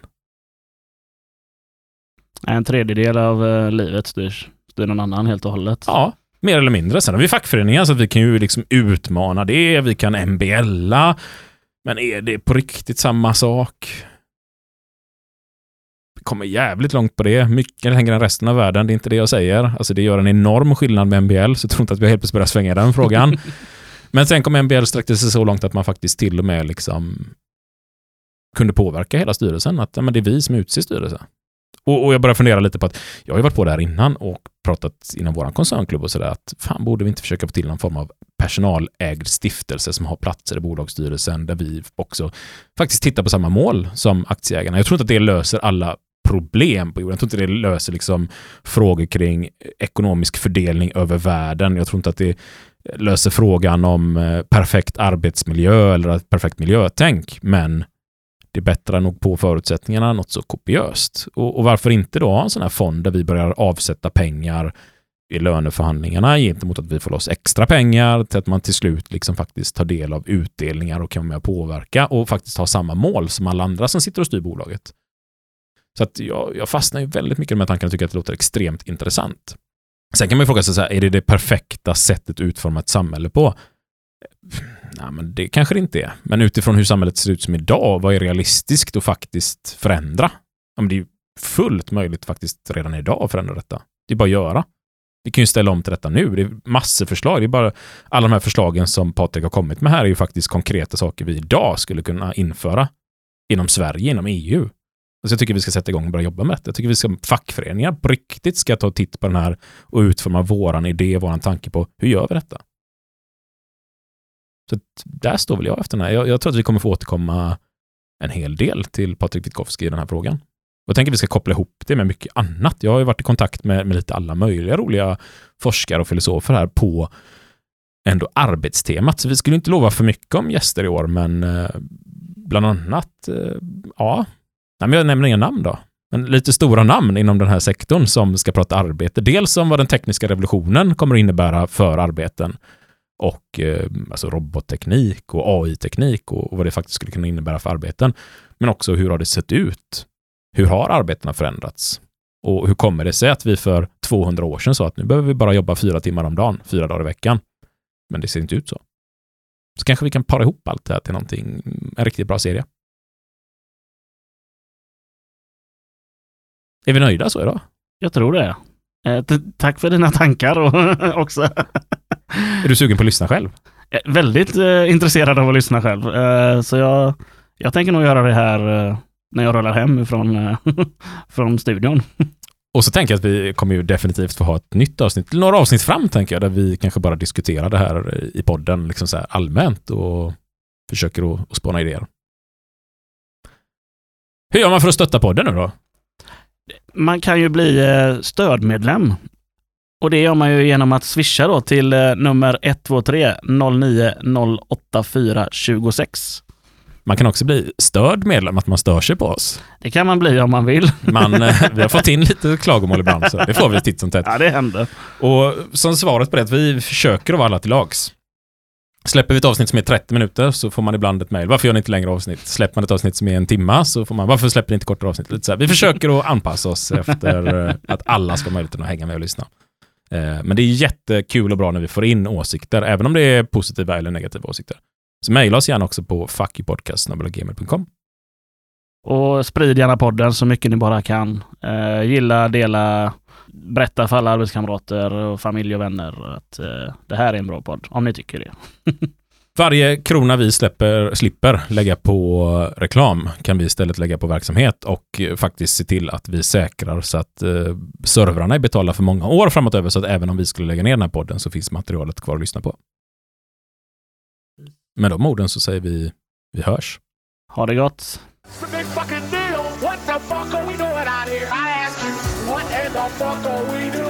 En tredjedel av eh, livet styrs, styr någon annan helt och hållet. Ja, mer eller mindre. Sen har vi fackföreningar så att vi kan ju liksom utmana det, vi kan MBLa. Men är det på riktigt samma sak? Vi kommer jävligt långt på det. Mycket längre än resten av världen. Det är inte det jag säger. Alltså det gör en enorm skillnad med MBL, så jag tror inte att vi helt plötsligt börjar svänga den frågan. <laughs> Men sen kom MBL sträckte sig så långt att man faktiskt till och med liksom kunde påverka hela styrelsen. Att ja, men det är vi som utser styrelsen. Och, och jag börjar fundera lite på att jag har ju varit på det här innan och pratat inom vår koncernklubb och sådär att fan borde vi inte försöka få till någon form av personalägd stiftelse som har platser i bolagsstyrelsen där vi också faktiskt tittar på samma mål som aktieägarna. Jag tror inte att det löser alla problem på jorden. Jag tror inte det löser liksom frågor kring ekonomisk fördelning över världen. Jag tror inte att det löser frågan om eh, perfekt arbetsmiljö eller perfekt miljötänk. Men det bättrar nog på förutsättningarna något så kopiöst. Och, och, varför inte då ha en sån här fond där vi börjar avsätta pengar i löneförhandlingarna gentemot att vi får loss extra pengar till att man till slut liksom faktiskt tar del av utdelningar och kan vara med och påverka och faktiskt ha samma mål som alla andra som sitter och styr bolaget. Så att jag, jag fastnar ju väldigt mycket med tankarna och tycker att det låter extremt intressant. Sen kan man ju fråga sig, så här, är det det perfekta sättet att utforma ett samhälle på? Nej, men det kanske det inte är. Men utifrån hur samhället ser ut som idag, vad är realistiskt att faktiskt förändra? Ja, men det är fullt möjligt faktiskt redan idag att förändra detta. Det är bara att göra. Vi kan ju ställa om till detta nu. Det är massor förslag. Det är bara alla de här förslagen som Patrik har kommit med här är ju faktiskt konkreta saker vi idag skulle kunna införa inom Sverige, inom EU. Så alltså, jag tycker vi ska sätta igång och börja jobba med det. Jag tycker vi ska, fackföreningar på riktigt ska ta titt på den här och utforma våran idé, våran tanke på hur gör vi detta? Så där står väl jag efter den här. Jag, jag tror att vi kommer få återkomma en hel del till Patrik Witkowski i den här frågan. Jag tänker att vi ska koppla ihop det med mycket annat. Jag har ju varit i kontakt med, med lite alla möjliga roliga forskare och filosofer här på ändå arbetstemat. Så vi skulle inte lova för mycket om gäster i år, men eh, bland annat, eh, ja, Nej, men jag nämner inga namn då. Men lite stora namn inom den här sektorn som ska prata arbete. Dels om vad den tekniska revolutionen kommer att innebära för arbeten och eh, alltså robotteknik och AI-teknik och, och vad det faktiskt skulle kunna innebära för arbeten. Men också hur har det sett ut? Hur har arbetena förändrats? Och hur kommer det sig att vi för 200 år sedan sa att nu behöver vi bara jobba fyra timmar om dagen, fyra dagar i veckan. Men det ser inte ut så. Så kanske vi kan para ihop allt det här till någonting, en riktigt bra serie. Är vi nöjda så idag? Jag tror det. Eh, tack för dina tankar <laughs> också. Är du sugen på att lyssna själv? Eh, väldigt eh, intresserad av att lyssna själv. Eh, så jag, jag tänker nog göra det här eh, när jag rullar hem från, eh, <laughs> från studion. Och så tänker jag att vi kommer ju definitivt få ha ett nytt avsnitt, några avsnitt fram tänker jag, där vi kanske bara diskuterar det här i podden liksom så allmänt och försöker att, att spåna idéer. Hur gör man för att stötta podden nu då? Man kan ju bli eh, stödmedlem. Och det gör man ju genom att swisha då till eh, nummer 123 09 084 26. Man kan också bli störd medlem, att man stör sig på oss. Det kan man bli om man vill. Man, eh, <laughs> vi har fått in lite klagomål ibland, så det får vi titt som tätt. Ja, det händer. Och som svaret på det, att vi försöker att vara alla till lags. Släpper vi ett avsnitt som är 30 minuter så får man ibland ett mejl. Varför gör ni inte längre avsnitt? Släpper man ett avsnitt som är en timma så får man, varför släpper ni inte kortare avsnitt? Lite så här. Vi försöker att anpassa oss efter eh, att alla ska ha möjligheten att hänga med och lyssna. Eh, men det är jättekul och bra när vi får in åsikter, även om det är positiva eller negativa åsikter. Så mejla oss gärna också på fuckypodcast.gmail.com. Och sprid gärna podden så mycket ni bara kan. Eh, gilla, dela, berätta för alla arbetskamrater och familj och vänner att eh, det här är en bra podd, om ni tycker det. <laughs> Varje krona vi släpper, slipper lägga på reklam kan vi istället lägga på verksamhet och faktiskt se till att vi säkrar så att eh, servrarna är betalda för många år framåt över så att även om vi skulle lägga ner den här podden så finns materialet kvar att lyssna på. Med de orden så säger vi vi hörs. Ha det gott! What the fuck are we doing out here? I ask you, what in the fuck are we doing